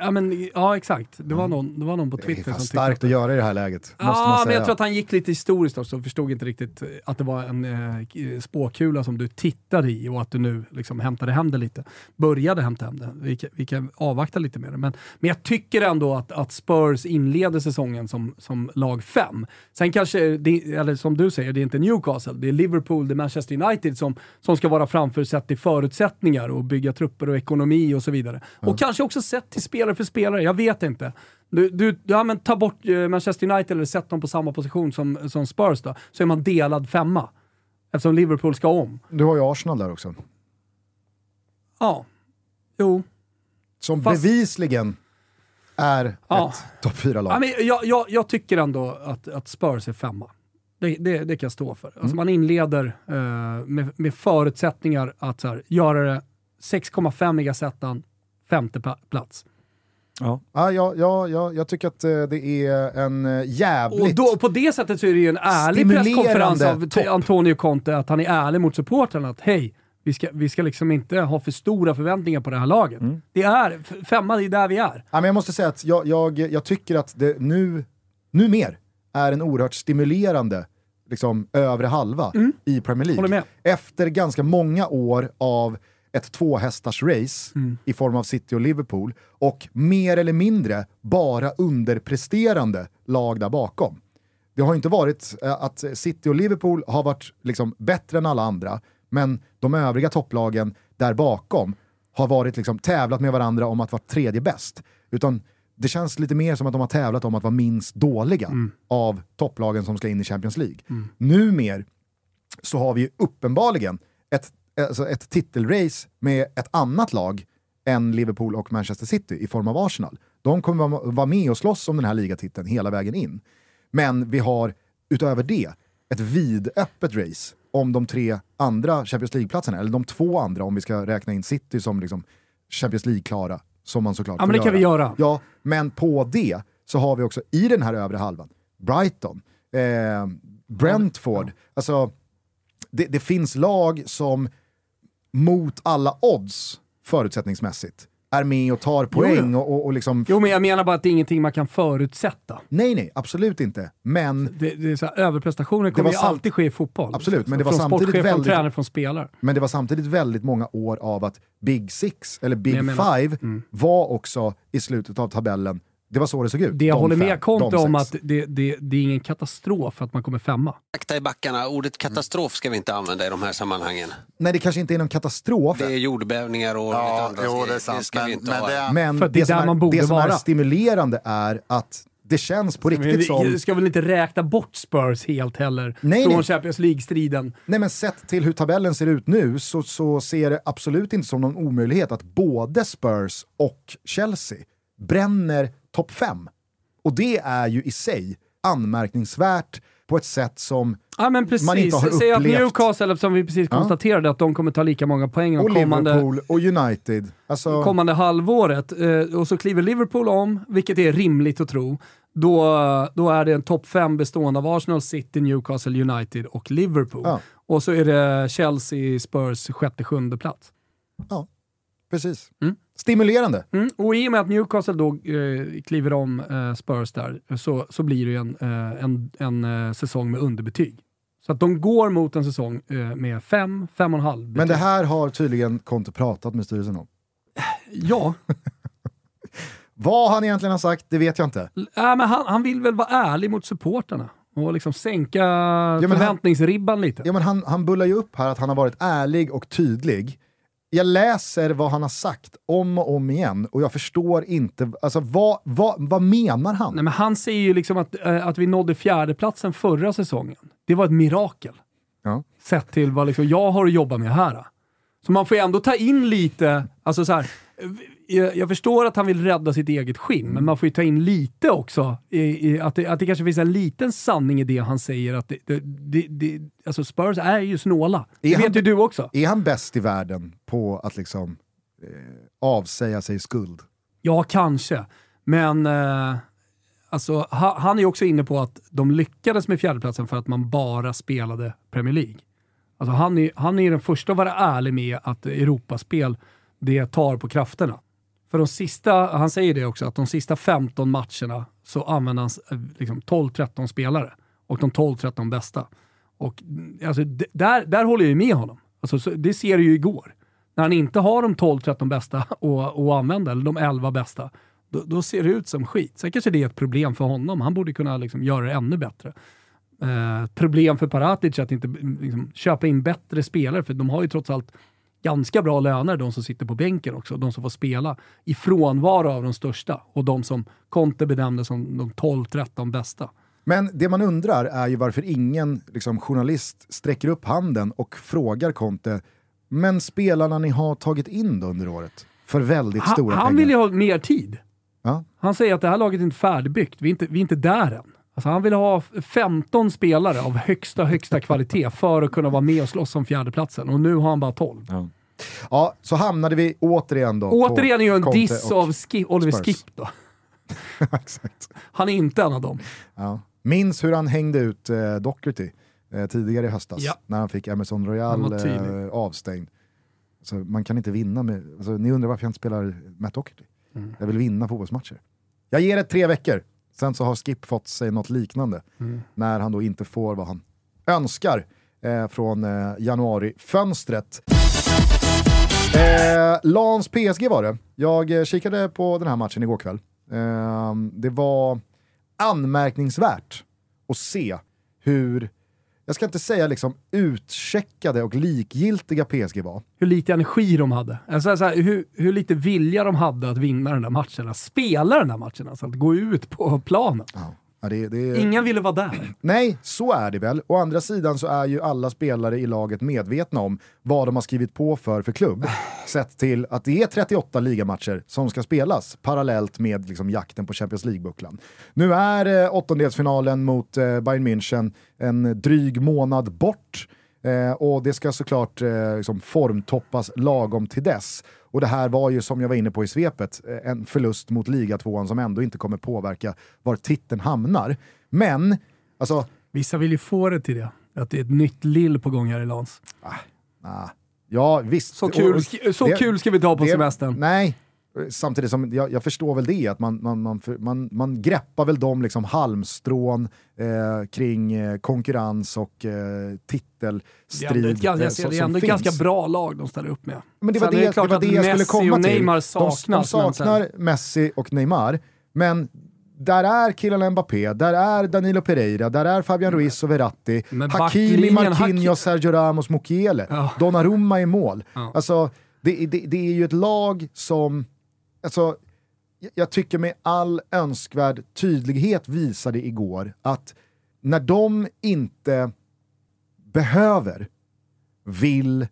ja, men, ja, exakt. Det var någon, det var någon på Twitter som tyckte starkt att göra i det här läget, måste Ja, man men säga. jag tror att han gick lite historiskt också och förstod inte riktigt eh, att det var en eh, spåkula som du tittade i och att du nu liksom hämtade hem det lite. Började hämta hem det. Vi kan, vi kan avvakta lite med det. Men, men jag tycker ändå att, att Spurs inleder säsongen som, som lag fem. Sen kanske, det, eller som du säger, det är inte Newcastle, det är Liverpool, det är Manchester United som, som ska vara framför sett till förutsättningar och bygga trupper och ekonomi och så vidare. Och kanske också sett till spelare för spelare, jag vet inte. Du, du, ja, men ta bort eh, Manchester United eller sätt dem på samma position som, som Spurs då, så är man delad femma. Eftersom Liverpool ska om. Du har ju Arsenal där också. Ja, jo. Som Fast- bevisligen är Ja. ett topp fyra lag Ja, men jag, jag, jag tycker ändå att, att Spurs är femma. Det, det, det kan jag stå för. Alltså man inleder eh, med, med förutsättningar att så här, göra det 6,5 i Gazettan, femte plats. Ja, ja, ja, ja, jag tycker att eh, det är en eh, jävligt... Och då, på det sättet så är det ju en ärlig presskonferens av topp. Antonio Conte, att han är ärlig mot supportrarna att hej, vi ska, vi ska liksom inte ha för stora förväntningar på det här laget. Mm. Det är, femma, det är där vi är. Ja, men jag måste säga att jag, jag, jag tycker att det nu, nu mer är en oerhört stimulerande liksom, övre halva i Premier League. Mm. Efter ganska många år av ett tvåhästars race Mm. i form av City och Liverpool och mer eller mindre bara underpresterande lag där bakom. Det har inte varit eh, att City och Liverpool har varit liksom bättre än alla andra, men de övriga topplagen där bakom har varit liksom tävlat med varandra om att vara tredje bäst. Utan det känns lite mer som att de har tävlat om att vara minst dåliga av topplagen som ska in i Champions League. Numer så har vi uppenbarligen ett, alltså ett titelrace med ett annat lag än Liverpool och Manchester City i form av Arsenal. De kommer vara- med och slåss om den här ligatiteln hela vägen in. Men vi har utöver det ett vidöppet race om de tre andra Champions League-platserna, eller de två andra om vi ska räkna in City som liksom Champions League-klara, som man såklart Ja, men det kan vi göra. Ja, men på det så har vi också i den här övre halvan, Brighton, eh, Brentford, alltså det, det finns lag som mot alla odds förutsättningsmässigt är med och tar poäng och, och, och liksom... Jo, men jag menar bara att det är ingenting man kan förutsätta. Nej, nej, absolut inte. Men, Det, det är så här, överprestationer kommer ju alltid ske i fotboll. Absolut, men det var från samtidigt sportchef, från väldigt- tränare, från spelare. men det var samtidigt väldigt många år av att Big Six, eller Big Five, var också i slutet av tabellen. Det var så det såg ut. Det jag De håller med Conte om att det, det, det är ingen katastrof att man kommer femma. Akta i backarna. Ordet katastrof ska vi inte använda i de här sammanhangen. Nej, det kanske inte är någon katastrof. Det är jordbävningar och Ja, lite andra jo, det är sant. ska vi Men, inte men ha. det, Men det är som borde det som är stimulerande är att det känns på riktigt Vi som... ska väl inte räkna bort Spurs helt heller Nej, från nej. Champions League-striden. Nej men sett till hur tabellen ser ut nu så, så ser det absolut inte som någon omöjlighet att både Spurs och Chelsea bränner topp 5. Och det är ju i sig anmärkningsvärt på ett sätt som Ja man inte har Säg att upplevt. Newcastle, som vi precis Ja. konstaterade, att de kommer ta lika många poäng och de kommande, Liverpool och United. Alltså, kommande halvåret. Eh, och så kliver Liverpool om, vilket är rimligt att tro. Då, då är det en topp fem bestående av Arsenal, City, Newcastle, United och Liverpool. Ja. Och så är det Chelsea, Spurs sjätte, sjunde plats. ja, precis. Mm. Stimulerande. Mm. Och i och med att Newcastle då eh, kliver om eh, Spurs där, så, så blir det ju en, eh, en, en eh, säsong med underbetyg. Så att de går mot en säsong eh, med fem, fem och en halv betyg. Men det här har tydligen Conte pratat med styrelsen om. Ja, Vad han egentligen har sagt, det vet jag inte. äh, men han, han vill väl vara ärlig mot supporterna och liksom sänka han- förväntningsribban lite. Ja, men han, han bullar ju upp här att han har varit ärlig och tydlig. Jag läser vad han har sagt om och om igen och jag förstår inte, alltså vad, vad, vad menar han? Nej, men han säger ju liksom att, eh, att vi nådde fjärdeplatsen förra säsongen. Det var ett mirakel. Ja. Sett till vad liksom jag har att jobba med här. Så man får ju ändå ta in lite, alltså så här, jag, jag förstår att han vill rädda sitt eget skinn, men man får ju ta in lite också. I, i, att, det, att det kanske finns en liten sanning i det han säger. Att det, det, det, det, alltså Spurs är ju snåla. Det Är han- vet ju du också. Är han bäst i världen på att liksom eh, avsäga sig skuld? Ja, kanske. Men eh, alltså, ha, han är ju också inne på att de lyckades med fjärdeplatsen för att man bara spelade Premier League. Alltså, han, är, han är den första att vara ärlig med att Europaspel, det tar på krafterna. För de sista, han säger det också, att de sista 15 matcherna så använder han liksom 12-13 spelare. Och de 12-13 bästa. Och alltså, där, där håller jag ju med honom. Alltså, så, det ser du ju igår. När han inte har de 12-13 bästa att, använda, eller de 11 bästa, då, då ser det ut som skit. Sen kanske det är ett problem för honom. Han borde kunna liksom göra det ännu bättre. Eh, problem för Paratic att inte liksom, köpa in bättre spelare, för de har ju trots allt ganska bra löner, de som sitter på bänken också, de som får spela i frånvaro av de största och de som Conte benämnde som de 12-13 bästa. Men det man undrar är ju varför ingen liksom, journalist sträcker upp handen och frågar Conte, men spelarna ni har tagit in då under året för väldigt Han, stora han pengar? vill ju ha mer tid. Ja. Han säger att det här laget är inte färdigbyggt, vi är inte, vi är inte där än. Alltså han vill ha 15 spelare av högsta, högsta kvalitet för att kunna vara med och slåss om fjärdeplatsen och nu har han bara 12. Ja, så hamnade vi återigen då Återigen är ju en diss av Ski- Oliver Spurs. Skip då. Exakt. Han är inte en av dem. Ja. Minns hur han hängde ut eh, Docherty eh, tidigare i höstas Ja. när han fick Emerson Royal eh, avstängd. Så man kan inte vinna med, alltså, ni undrar varför jag inte spelar Matt Docherty. Mm. Jag vill vinna fotbollsmatcher. Jag ger det tre veckor, sen så har Skip fått sig något liknande. Mm. När han då inte får vad han önskar eh, från eh, januari-fönstret. Eh, Lans PSG var det. Jag eh, kikade på den här matchen igår kväll. Eh, det var anmärkningsvärt att se hur, jag ska inte säga liksom utcheckade och likgiltiga PSG var. Hur lite energi de hade. Alltså, så här, hur, hur lite vilja de hade att vinna den där matchen. Att spela den där matchen, alltså att gå ut på planen. Ja, det, det, Ingen ville vara där. Nej, så är det väl. Å andra sidan så är ju alla spelare i laget medvetna om vad de har skrivit på för för klubb. Sett till att det är 38 ligamatcher som ska spelas parallellt med liksom, jakten på Champions League-bucklan. Nu är eh, åttondelsfinalen mot eh, Bayern München en dryg månad bort. Eh, och det ska såklart eh, liksom formtoppas lagom till dess. Och det här var ju, som jag var inne på i svepet, eh, en förlust mot ligatvåan som ändå inte kommer påverka var titeln hamnar. Men, alltså, Vissa vill ju få det till det. Att det är ett nytt lill på gång här i Lans. ah, ja visst. Så kul, Och- så det- kul ska vi ta på det- semestern. Nej, samtidigt som jag, jag förstår väl det, att man, man, man, man, man greppar väl de liksom halmstrån eh, kring eh, konkurrens och eh, Det titelstrid eh, jag som- ser, det är ändå ett finns. ganska bra lag de ställer upp med. Men det var Sen det, klart det, var det jag skulle komma och till. Neymar de, de saknas. men sen- saknar Messi och Neymar, men där är Kylian Mbappé, där är Danilo Pereira, där är Fabian Ruiz och Verratti, Men Hakimi, Marquinhos, Sergio Ramos, Mukiele, Ja. Donnarumma i mål. Ja. Alltså, det, det, det är ju ett lag som, alltså, jag- tycker med all önskvärd tydlighet visade igår att när de inte behöver, vill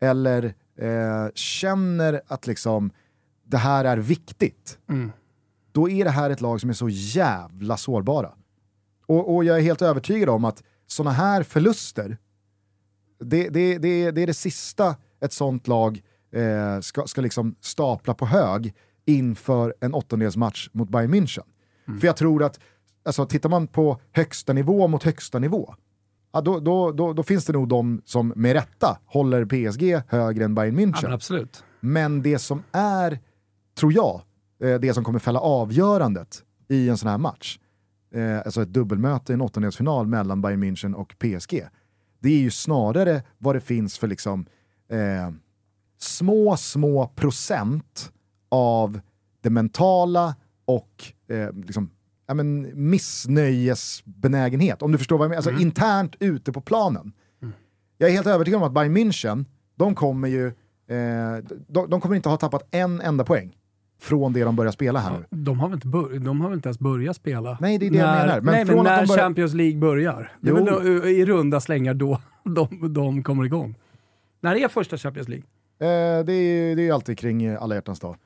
eller eh, känner att liksom det här är viktigt, Mm. då är det här ett lag som är så jävla sårbara. Och, och jag är helt övertygad om att sådana här förluster, det, det, det, det är det sista ett sånt lag eh, ska, ska liksom stapla på hög inför en åttondelsmatch mot Bayern München. För jag tror att, alltså, tittar man på högsta nivå mot högsta nivå, ja, då, då, då, då finns det nog de som med rätta håller PSG högre än Bayern Ja, München. men absolut. Men det som är, tror jag, eh, det som kommer fälla avgörandet i en sån här match, eh, alltså ett dubbelmöte i en åttondelsfinal mellan Bayern München och PSG, det är ju snarare vad det finns för liksom eh, små, små procent av det mentala och eh, liksom, ja, men missnöjesbenägenhet. Om du förstår vad jag menar. Alltså Mm. internt ute på planen. Jag är helt övertygad om att Bayern München, de kommer ju eh, de, de kommer inte ha tappat en enda poäng från det de börjar spela här nu. De har, väl inte bör- de har väl inte ens börjat spela? Nej, det är det jag när, menar. Men nej, från men när börjar- Champions League börjar. Det är väl då, i runda slängar då de, de kommer igång. När är första Champions League? Eh, det, är, det är alltid kring eh, alla hjärtans dag.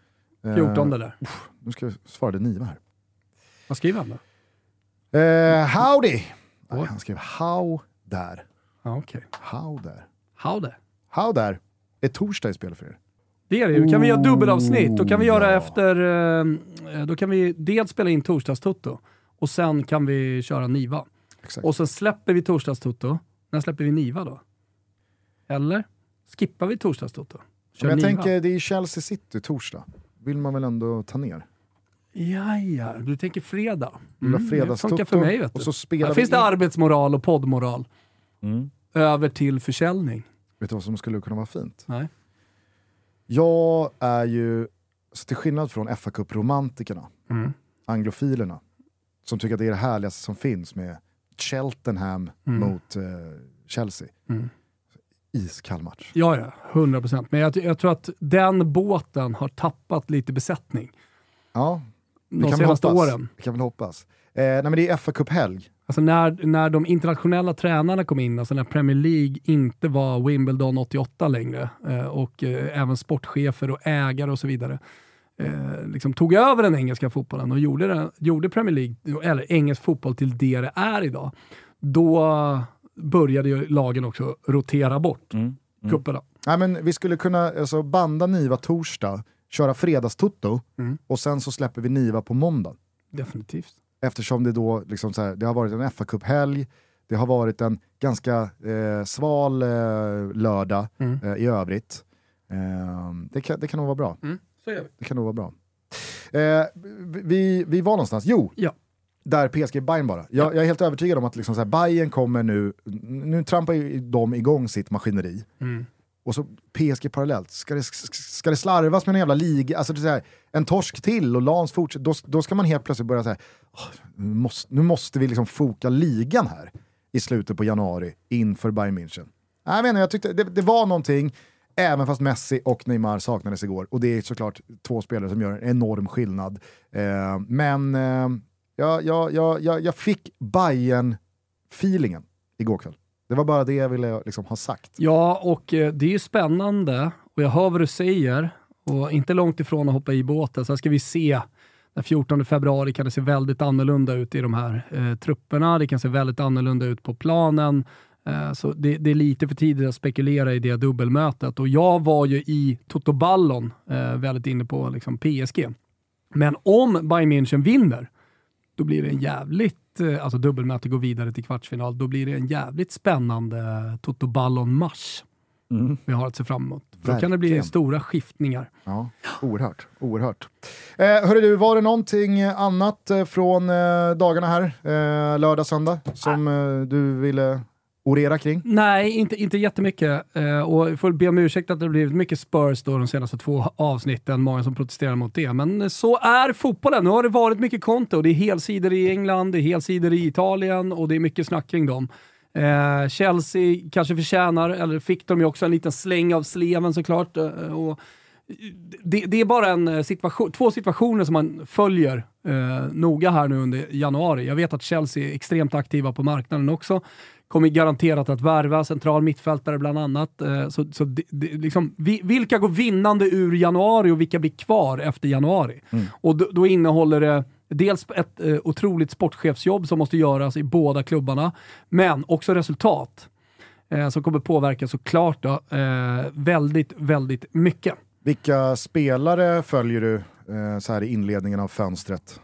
Eh, 14 där. Nu ska jag svara det Niva här. Vad skriver han då? Eh, howdy! Nej, Oj. han skrev how där. Ja, okej. How där. How det? How där är torsdag i spel för er. Det är det ju. Kan vi göra dubbelavsnitt. Då kan vi göra ja. efter... eh, Då kan vi dels spela in torsdagstutto och sen kan vi köra Niva. Exakt. Och sen släpper vi torsdagstutto. När släpper vi Niva då? Eller? Skippar vi torsdagstutto? Kör Men jag Niva. tänker, det är Chelsea City torsdag. Vill man väl ändå ta ner? Ja, ja. Du tänker fredag. Mm, det funkar för mig vet du. och så spelar Här finns det in- arbetsmoral och poddmoral. Mm. Över till försäljning. Vet du vad som skulle kunna vara fint? Nej. Jag är ju, så till skillnad från fa Cup-romantikerna, Mm. anglofilerna, som tycker att det är det härligaste som finns med Cheltenham Mm. mot eh, Chelsea. Mm. Iskall match. Ja, ja. 100 procent. Men jag, jag tror att den båten har tappat lite besättning Ja, vi de kan senaste hoppas. åren. Vi kan väl hoppas. Eh, nej men det är fa Cup-helg. Alltså när, när de internationella tränarna kom in, alltså när Premier League inte var Wimbledon 88 längre eh, och eh, även sportchefer och ägare och så vidare eh, liksom tog över den engelska fotbollen och gjorde, den, gjorde Premier League, eller engelsk fotboll till det det är idag. Då började ju lagen också rotera bort Mm. Kupperna. Nej, men vi skulle kunna alltså, banda Niva torsdag, köra fredagstutto Mm. och sen så släpper vi Niva på måndag. Definitivt. Eftersom det då liksom så här, det har varit en fa Cup-helg, det har varit en ganska eh, sval eh, lördag Mm. eh, i övrigt. Eh, det, kan, det kan nog vara bra. Vi. Det kan nog vara bra. Eh, vi, vi var någonstans, jo, Ja. Där PSG Bayern bara. Jag, jag är helt övertygad om att liksom så här, Bayern kommer nu, nu trampar de igång sitt maskineri. Mm. Och så PSG parallellt, ska det, ska det slarvas med en jävla liga, alltså här, en torsk till och Lans fortsätter, då, då ska man helt plötsligt börja säga nu, måste, nu måste vi liksom foka ligan här i slutet på januari inför Bayern München. Jag, vet inte, jag tyckte det, det var någonting, även fast Messi och Neymar saknades igår, och det är såklart två spelare som gör en enorm skillnad. Eh, men eh, jag, jag, jag, jag, jag fick bayern feelingen igår kväll. Det var bara det jag ville liksom ha sagt. Ja, och eh, det är ju spännande och jag hör vad du säger och inte långt ifrån att hoppa i båten. Sen ska vi se. Den 14 februari kan det se väldigt annorlunda ut i de här eh, trupperna. Det kan se väldigt annorlunda ut på planen. Eh, så det, det är lite för tidigt att spekulera i det dubbelmötet. Och jag var ju i Toto Ballon eh, väldigt inne på liksom, PSG. Men om Bayern München vinner, då blir det en jävligt, eh, alltså dubbelmöte går vidare till kvartsfinal, då blir det en jävligt spännande Toto Ballon-mars vi har att se fram emot. Då kan det bli stora skiftningar. Ja, oerhört. oerhört. Eh, hörru du, var det någonting annat eh, från eh, dagarna här, eh, lördag, söndag, som eh, du ville orera kring? Nej, inte, inte jättemycket. Eh, och jag får be om ursäkt att det har blivit mycket Spurs då de senaste två avsnitten. Många som protesterar mot det. Men så är fotbollen. Nu har det varit mycket konto. Det är helsidor i England, det är helsidor i Italien och det är mycket snack kring dem. Eh, Chelsea kanske förtjänar, eller fick de ju också en liten släng av sleven såklart. Eh, och det, det är bara en eh, situation, två situationer som man följer eh, noga här nu under januari. Jag vet att Chelsea är extremt aktiva på marknaden också. Kommer garanterat att värva central mittfältare bland annat. Eh, så, så det, det, liksom, vi, vilka går vinnande ur januari och vilka blir kvar efter januari? Och då, då innehåller det dels ett eh, otroligt sportchefsjobb som måste göras i båda klubbarna, men också resultat eh, som kommer påverka såklart då, eh, väldigt, väldigt mycket. Vilka spelare följer du eh, så här i inledningen av fönstret?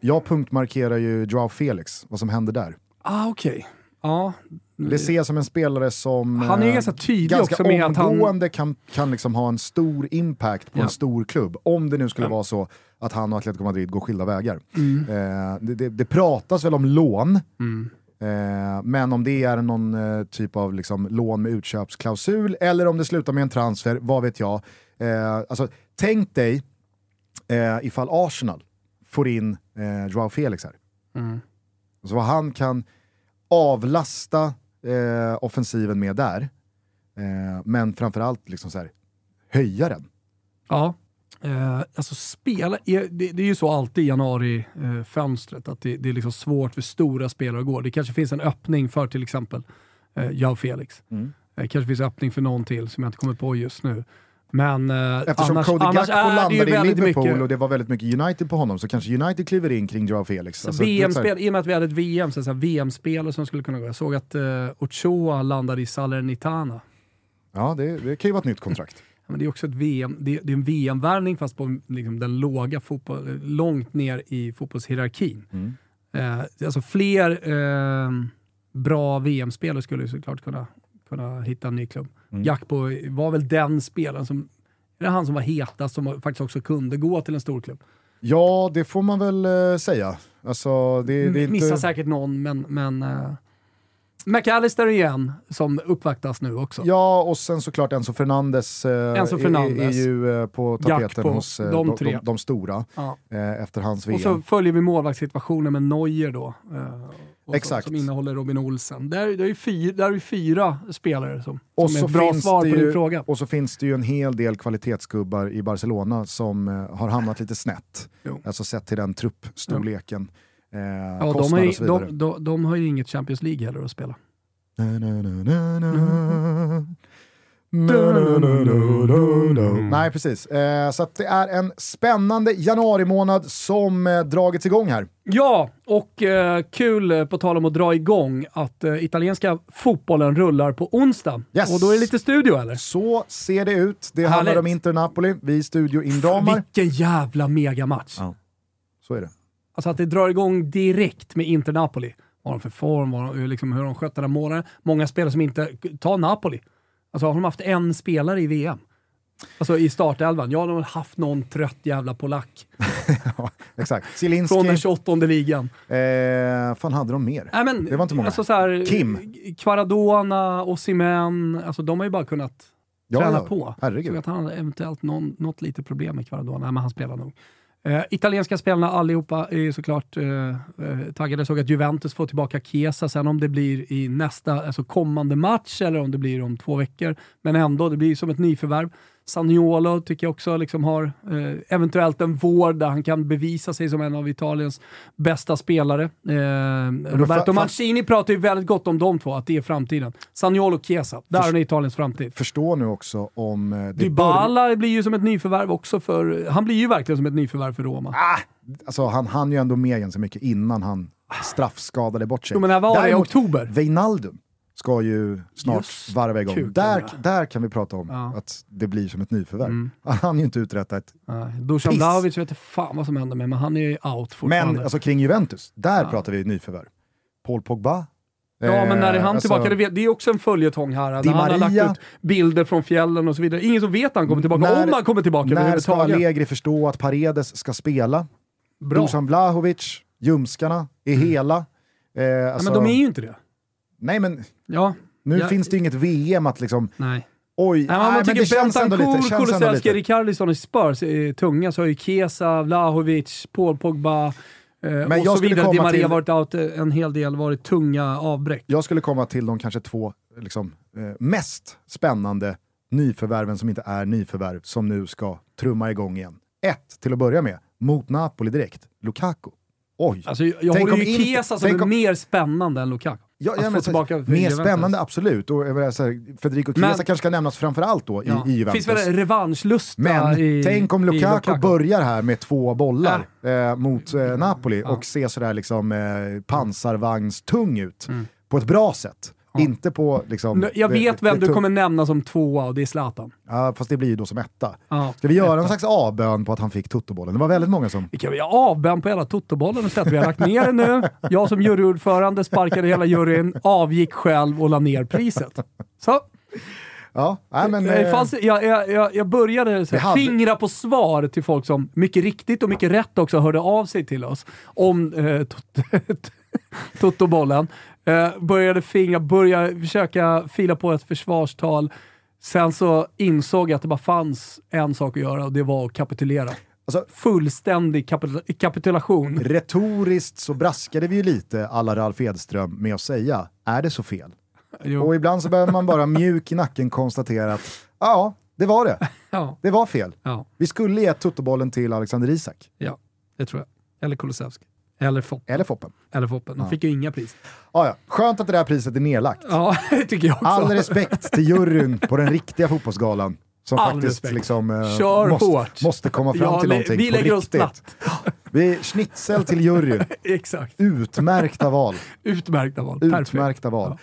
Jag punktmarkerar ju Joao Felix, vad som händer där. Ah, okej. Ja. Det ser jag som en spelare som Han är eh, ganska tydlig ganska också med att han- omgående kan, kan liksom ha en stor impact på Ja. en stor klubb. Om det nu skulle Ja. Mm. vara så att han och Atletico Madrid går skilda vägar. Eh, det, det, det pratas väl om lån, eh, men om det är någon eh, typ av liksom, lån med utköpsklausul eller om det slutar med en transfer, vad vet jag. Eh, alltså, tänk dig eh, ifall Arsenal får in eh, Joao Felix här. Mm. Så vad han kan avlasta eh, offensiven med där, eh, men framförallt liksom så här, höja den. Ja. Eh, alltså spela, det, det är ju så alltid i januari-fönstret, att det, det är liksom svårt för stora spelare att gå. Det kanske finns en öppning för till exempel eh, Jao Felix. Mm. Det kanske finns öppning för någon till som jag inte kommer på just nu. Men eh, Eftersom annars, Cody annars Gakpo landade i Liverpool mycket... och det var väldigt mycket United på honom så kanske United kliver in kring Joao Felix. Så Alltså, VM-spel, I och med att vi hade ett VM, så så VM-spelare som skulle kunna gå. Jag såg att uh, Ochoa landade i Salernitana. Ja, det, det kan ju vara ett nytt kontrakt. Men det är också ett VM, det, det är en VM-värvning fast på liksom, den låga fotboll, långt ner i fotbollshierarkin. Mm. Eh, alltså fler eh, bra VM-spelare skulle såklart kunna, kunna hitta en ny klubb. Mm. Gakpo var väl den spelaren som, är det han som var hetast som faktiskt också kunde gå till en stor klubb. Ja, det får man väl eh, säga. Alltså, det, det är inte... Missar säkert någon, men, men uh, McAllister igen, som uppvaktas nu också. Ja, och sen såklart Enzo Fernandes, eh, Enzo Är, Fernandes. är ju eh, på tapeten Gakpo, hos eh, de de, tre. de, stora Ja. eh, efter hans VM. Och så följer vi målvaktssituationen med Neuer då. Exakt. Som, som innehåller Robin Olsen. Där, där, är fyra, där är fyra spelare som, och, som är ett bra svar det på din ju, fråga. och så finns det ju en hel del kvalitetsgubbar i Barcelona som eh, har hamnat lite snett. Jo. Alltså sett till den truppstorleken. Eh, Ja, de, har ju, och så vidare. de, de, de har ju inget Champions League heller att spela. Na, na, na, Nej, precis. Eh, så det är en spännande januari månad som eh, dragits igång här. Ja, och eh, kul eh, på tal om att dra igång att eh, italienska fotbollen rullar på onsdag. Yes. Och då är det lite studio eller? Så ser det ut. Det Härligt. handlar om Inter Napoli. Vi Studio Indramar. Vilken jävla megamatch! Ja. Så är det. Alltså att det drar igång direkt med Inter Napoli. Vad har de för form, vad de, liksom, hur de sköter den här månaden. Många spelare som inte... Ta Napoli. Alltså har de haft en spelare i VM? Alltså i startelvan. Ja, de har haft någon trött jävla polack. Ja, exakt. Från Zielinski. den 28 ligan. Eh, fan hade de mer? Nej, men, Det var inte många. Alltså, så här, Kim. Kvaradona, Osimhen, alltså de har ju bara kunnat Ja, träna ja. på. Herregud. Så att han har eventuellt någon, något litet problem med Kvaradona. Nej, men han spelar nog. Eh, italienska spelarna allihopa är såklart eh, eh, taggade. Jag såg att Juventus får tillbaka Chiesa sen om det blir i nästa, alltså kommande match eller om det blir om två veckor. Men ändå, det blir som ett nyförvärv. Saniolo tycker jag också liksom har eh, eventuellt en vård där han kan bevisa sig som en av Italiens bästa spelare. Eh, Roberto Mancini pratar ju väldigt gott om de två, att det är framtiden. Saniolo och Chiesa, där är Italiens framtid. Förstå nu också om... eh, Det Dybala blir ju som ett nyförvärv också för... Han blir ju verkligen som ett nyförvärv för Roma. Alltså, han hann ju ändå med ganska mycket innan han straffskadade bort sig. Jo, men när var det? I Däremot, oktober? Wijnaldum ska ju snart Just varva igång. Där, ja. där kan vi prata om Ja. att det blir som ett nyförvärv. Mm. Han hann ju inte uträtta ett... Nej, Dusan. Vlahovic vet fan vad som händer med men han är ju out fortfarande. Men alltså, kring Juventus, där Ja. pratar vi nyförvärv. Paul Pogba. Ja, men när är Eh, han alltså, tillbaka? Det, är också en följetong här. Di När han har Maria. lagt ut bilder från fjällen och så vidare. Ingen som vet att han kommer tillbaka, När- om han kommer tillbaka När ska. Allegri förstå att Paredes ska spela? Bra. Dusan Vlahovic, ljumskarna, är hela. Eh, ja, alltså, men de är ju inte det. Nej men Ja. nu Ja. finns det inget VM att liksom, Nej. oj, Nej, men nej, man men tycker det känns ändå lite. Kulusevski. Rikardisson i Spurs är tunga, så har ju Chiesa, Vlahovic, Paul Pogba eh, och jag så vidare. Di Maria till- varit out eh, en hel del, varit tunga avbräck. Jag skulle komma till de kanske två liksom, eh, mest spännande nyförvärven som inte är nyförvärv som nu ska trumma igång igen. Ett, till att börja med, mot Napoli direkt, Lukaku. Oj! Alltså, jag jag Tänk håller ju Chiesa som är mer spännande än Lukaku. Ja, att få så, tillbaka mer Juventus. spännande, absolut. Och, vill säga, Federico Chiesa kanske ska nämnas framförallt då Ja. i, i Juventus. finns väl revanschlusta Men i tänk om i Lukaku, börjar här med två bollar eh, mot eh, Napoli Ja. och ser sådär liksom eh, pansarvagnstung ut. Mm. På ett bra sätt. Inte på liksom... Jag vet det- vem det du kommer nämna som tvåa och det är Zlatan. Ja, fast det blir ju då som etta. Ja. Ska vi göra någon slags avbön på att han fick tuttobollen? Det var väldigt många som... Vi kan väl avbön på hela totobollen att vi har lagt ner den nu. Jag som juryordförande sparkade hela juryn, avgick själv och la ner priset. Så, Ja, nej, men... det eh, fanns, jag, jag, jag, började så hade- fingra på svar till folk som mycket riktigt och mycket rätt också hörde av sig till oss om eh, totobollen. Eh, började fingra, började försöka fila på ett försvarstal. Sen så insåg jag att det bara fanns en sak att göra och det var att kapitulera. Alltså, Fullständig kapitula- kapitulation. retoriskt så braskade vi ju lite alla Ralf Edström med att säga, är det så fel? Jo. Och ibland så behöver man bara mjuk i nacken konstatera att ja, det var det. Ja, Det var fel. ja, Vi skulle ge tuttobollen till Alexander Isak. ja, det tror jag. Eller Kulusevski. Eller Foppen. Eller Foppen. Eller Foppen. De fick ju inga pris. Ja, ja. Skönt att det där priset är nedlagt. Ja, det tycker jag också. All respekt till juryn på den riktiga fotbollsgalan. Som All faktiskt respekt. liksom, eh, Kör måste, hårt. måste komma fram Ja, till någonting vi lägger oss platt. Vi schnitzel till juryn. Exakt. Utmärkta val. Utmärkta val. Utmärkta val. Eh,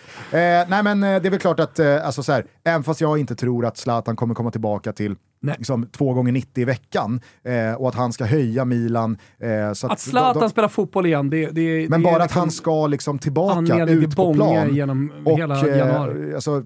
nej men eh, det är väl klart att, eh, alltså så här, även fast jag inte tror att Zlatan kommer komma tillbaka till Nej. liksom, två gånger 90 i veckan eh, och att han ska höja Milan. Eh, så Att Zlatan de- de- spelar fotboll igen, det, det men det är bara att liksom han ska liksom tillbaka ut på plan. genom och hela eh, januari. alltså,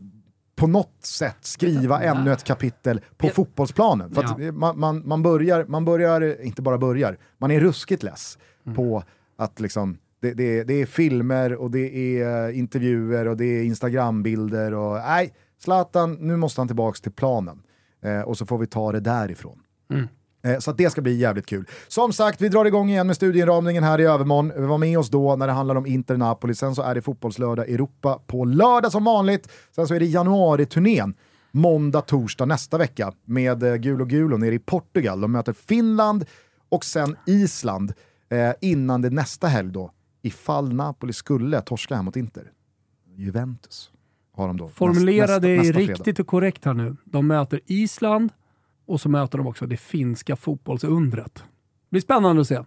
på något sätt skriva ännu ett kapitel på Ja. fotbollsplanen. För att Ja. man, man, man, börjar, man börjar, inte bara börjar, man är ruskigt less Mm. på att liksom, det, det, det är filmer och det är eh, intervjuer och det är Instagrambilder och nej, Zlatan, nu måste han tillbaka till planen. Eh, och så får vi ta det därifrån. Mm. Eh, Så det ska bli jävligt kul. Som sagt, vi drar igång igen med studieinramningen här i övermorgon. Var med oss då när det handlar om Inter Napoli. Sen så är det fotbollslördag Europa på lördag som vanligt. Sen så är det januari-turnén. Måndag, torsdag nästa vecka med eh, Gul och Gulo nere i Portugal. De möter Finland och sen Island eh, innan det nästa helg då, ifall Napoli skulle torska här mot Inter. Juventus har de då. Formulera nästa- det nästa fredag. riktigt och korrekt här nu. De möter Island och så möter de också det finska fotbollsundret. Det blir spännande att se.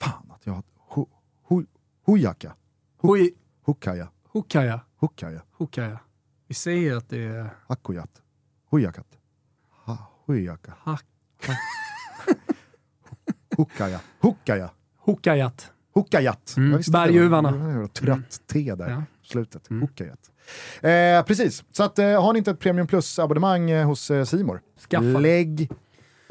Fan att jag har... Hu, hu, hujaka. Hui, Hukaja. Hukaja, Hukaja. Hukaja. Vi säger att det är... Hakujat. Hujakat. Ha, hujaka. Hack. Hukaja. Hukaja. Hukajat. Hukajat. Mm, berguvarna. Trött T där Ja. slutet. Hukajat. Eh, precis, så att, eh, har ni inte ett Premium Plus-abonnemang eh, hos eh, Simor, Skaffa. lägg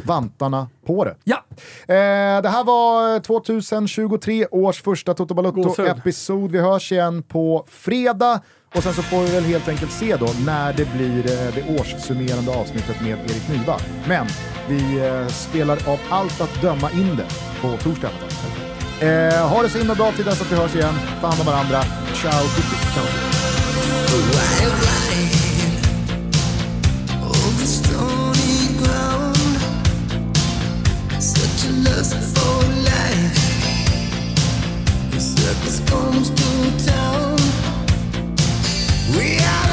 vantarna på det. Ja, Eh, det här var 2023 års första Toto. Balotto-episod. Vi hörs igen på fredag. Och sen så får vi väl helt enkelt se då när det blir eh, det årssummerande avsnittet med Erik Niva. Men vi eh, spelar av allt att döma in det på torsdag. Eh, ha det så himla bra till dess att vi hörs igen. Ta hand om varandra. Ciao tutti. Ciao. Comes to town. We are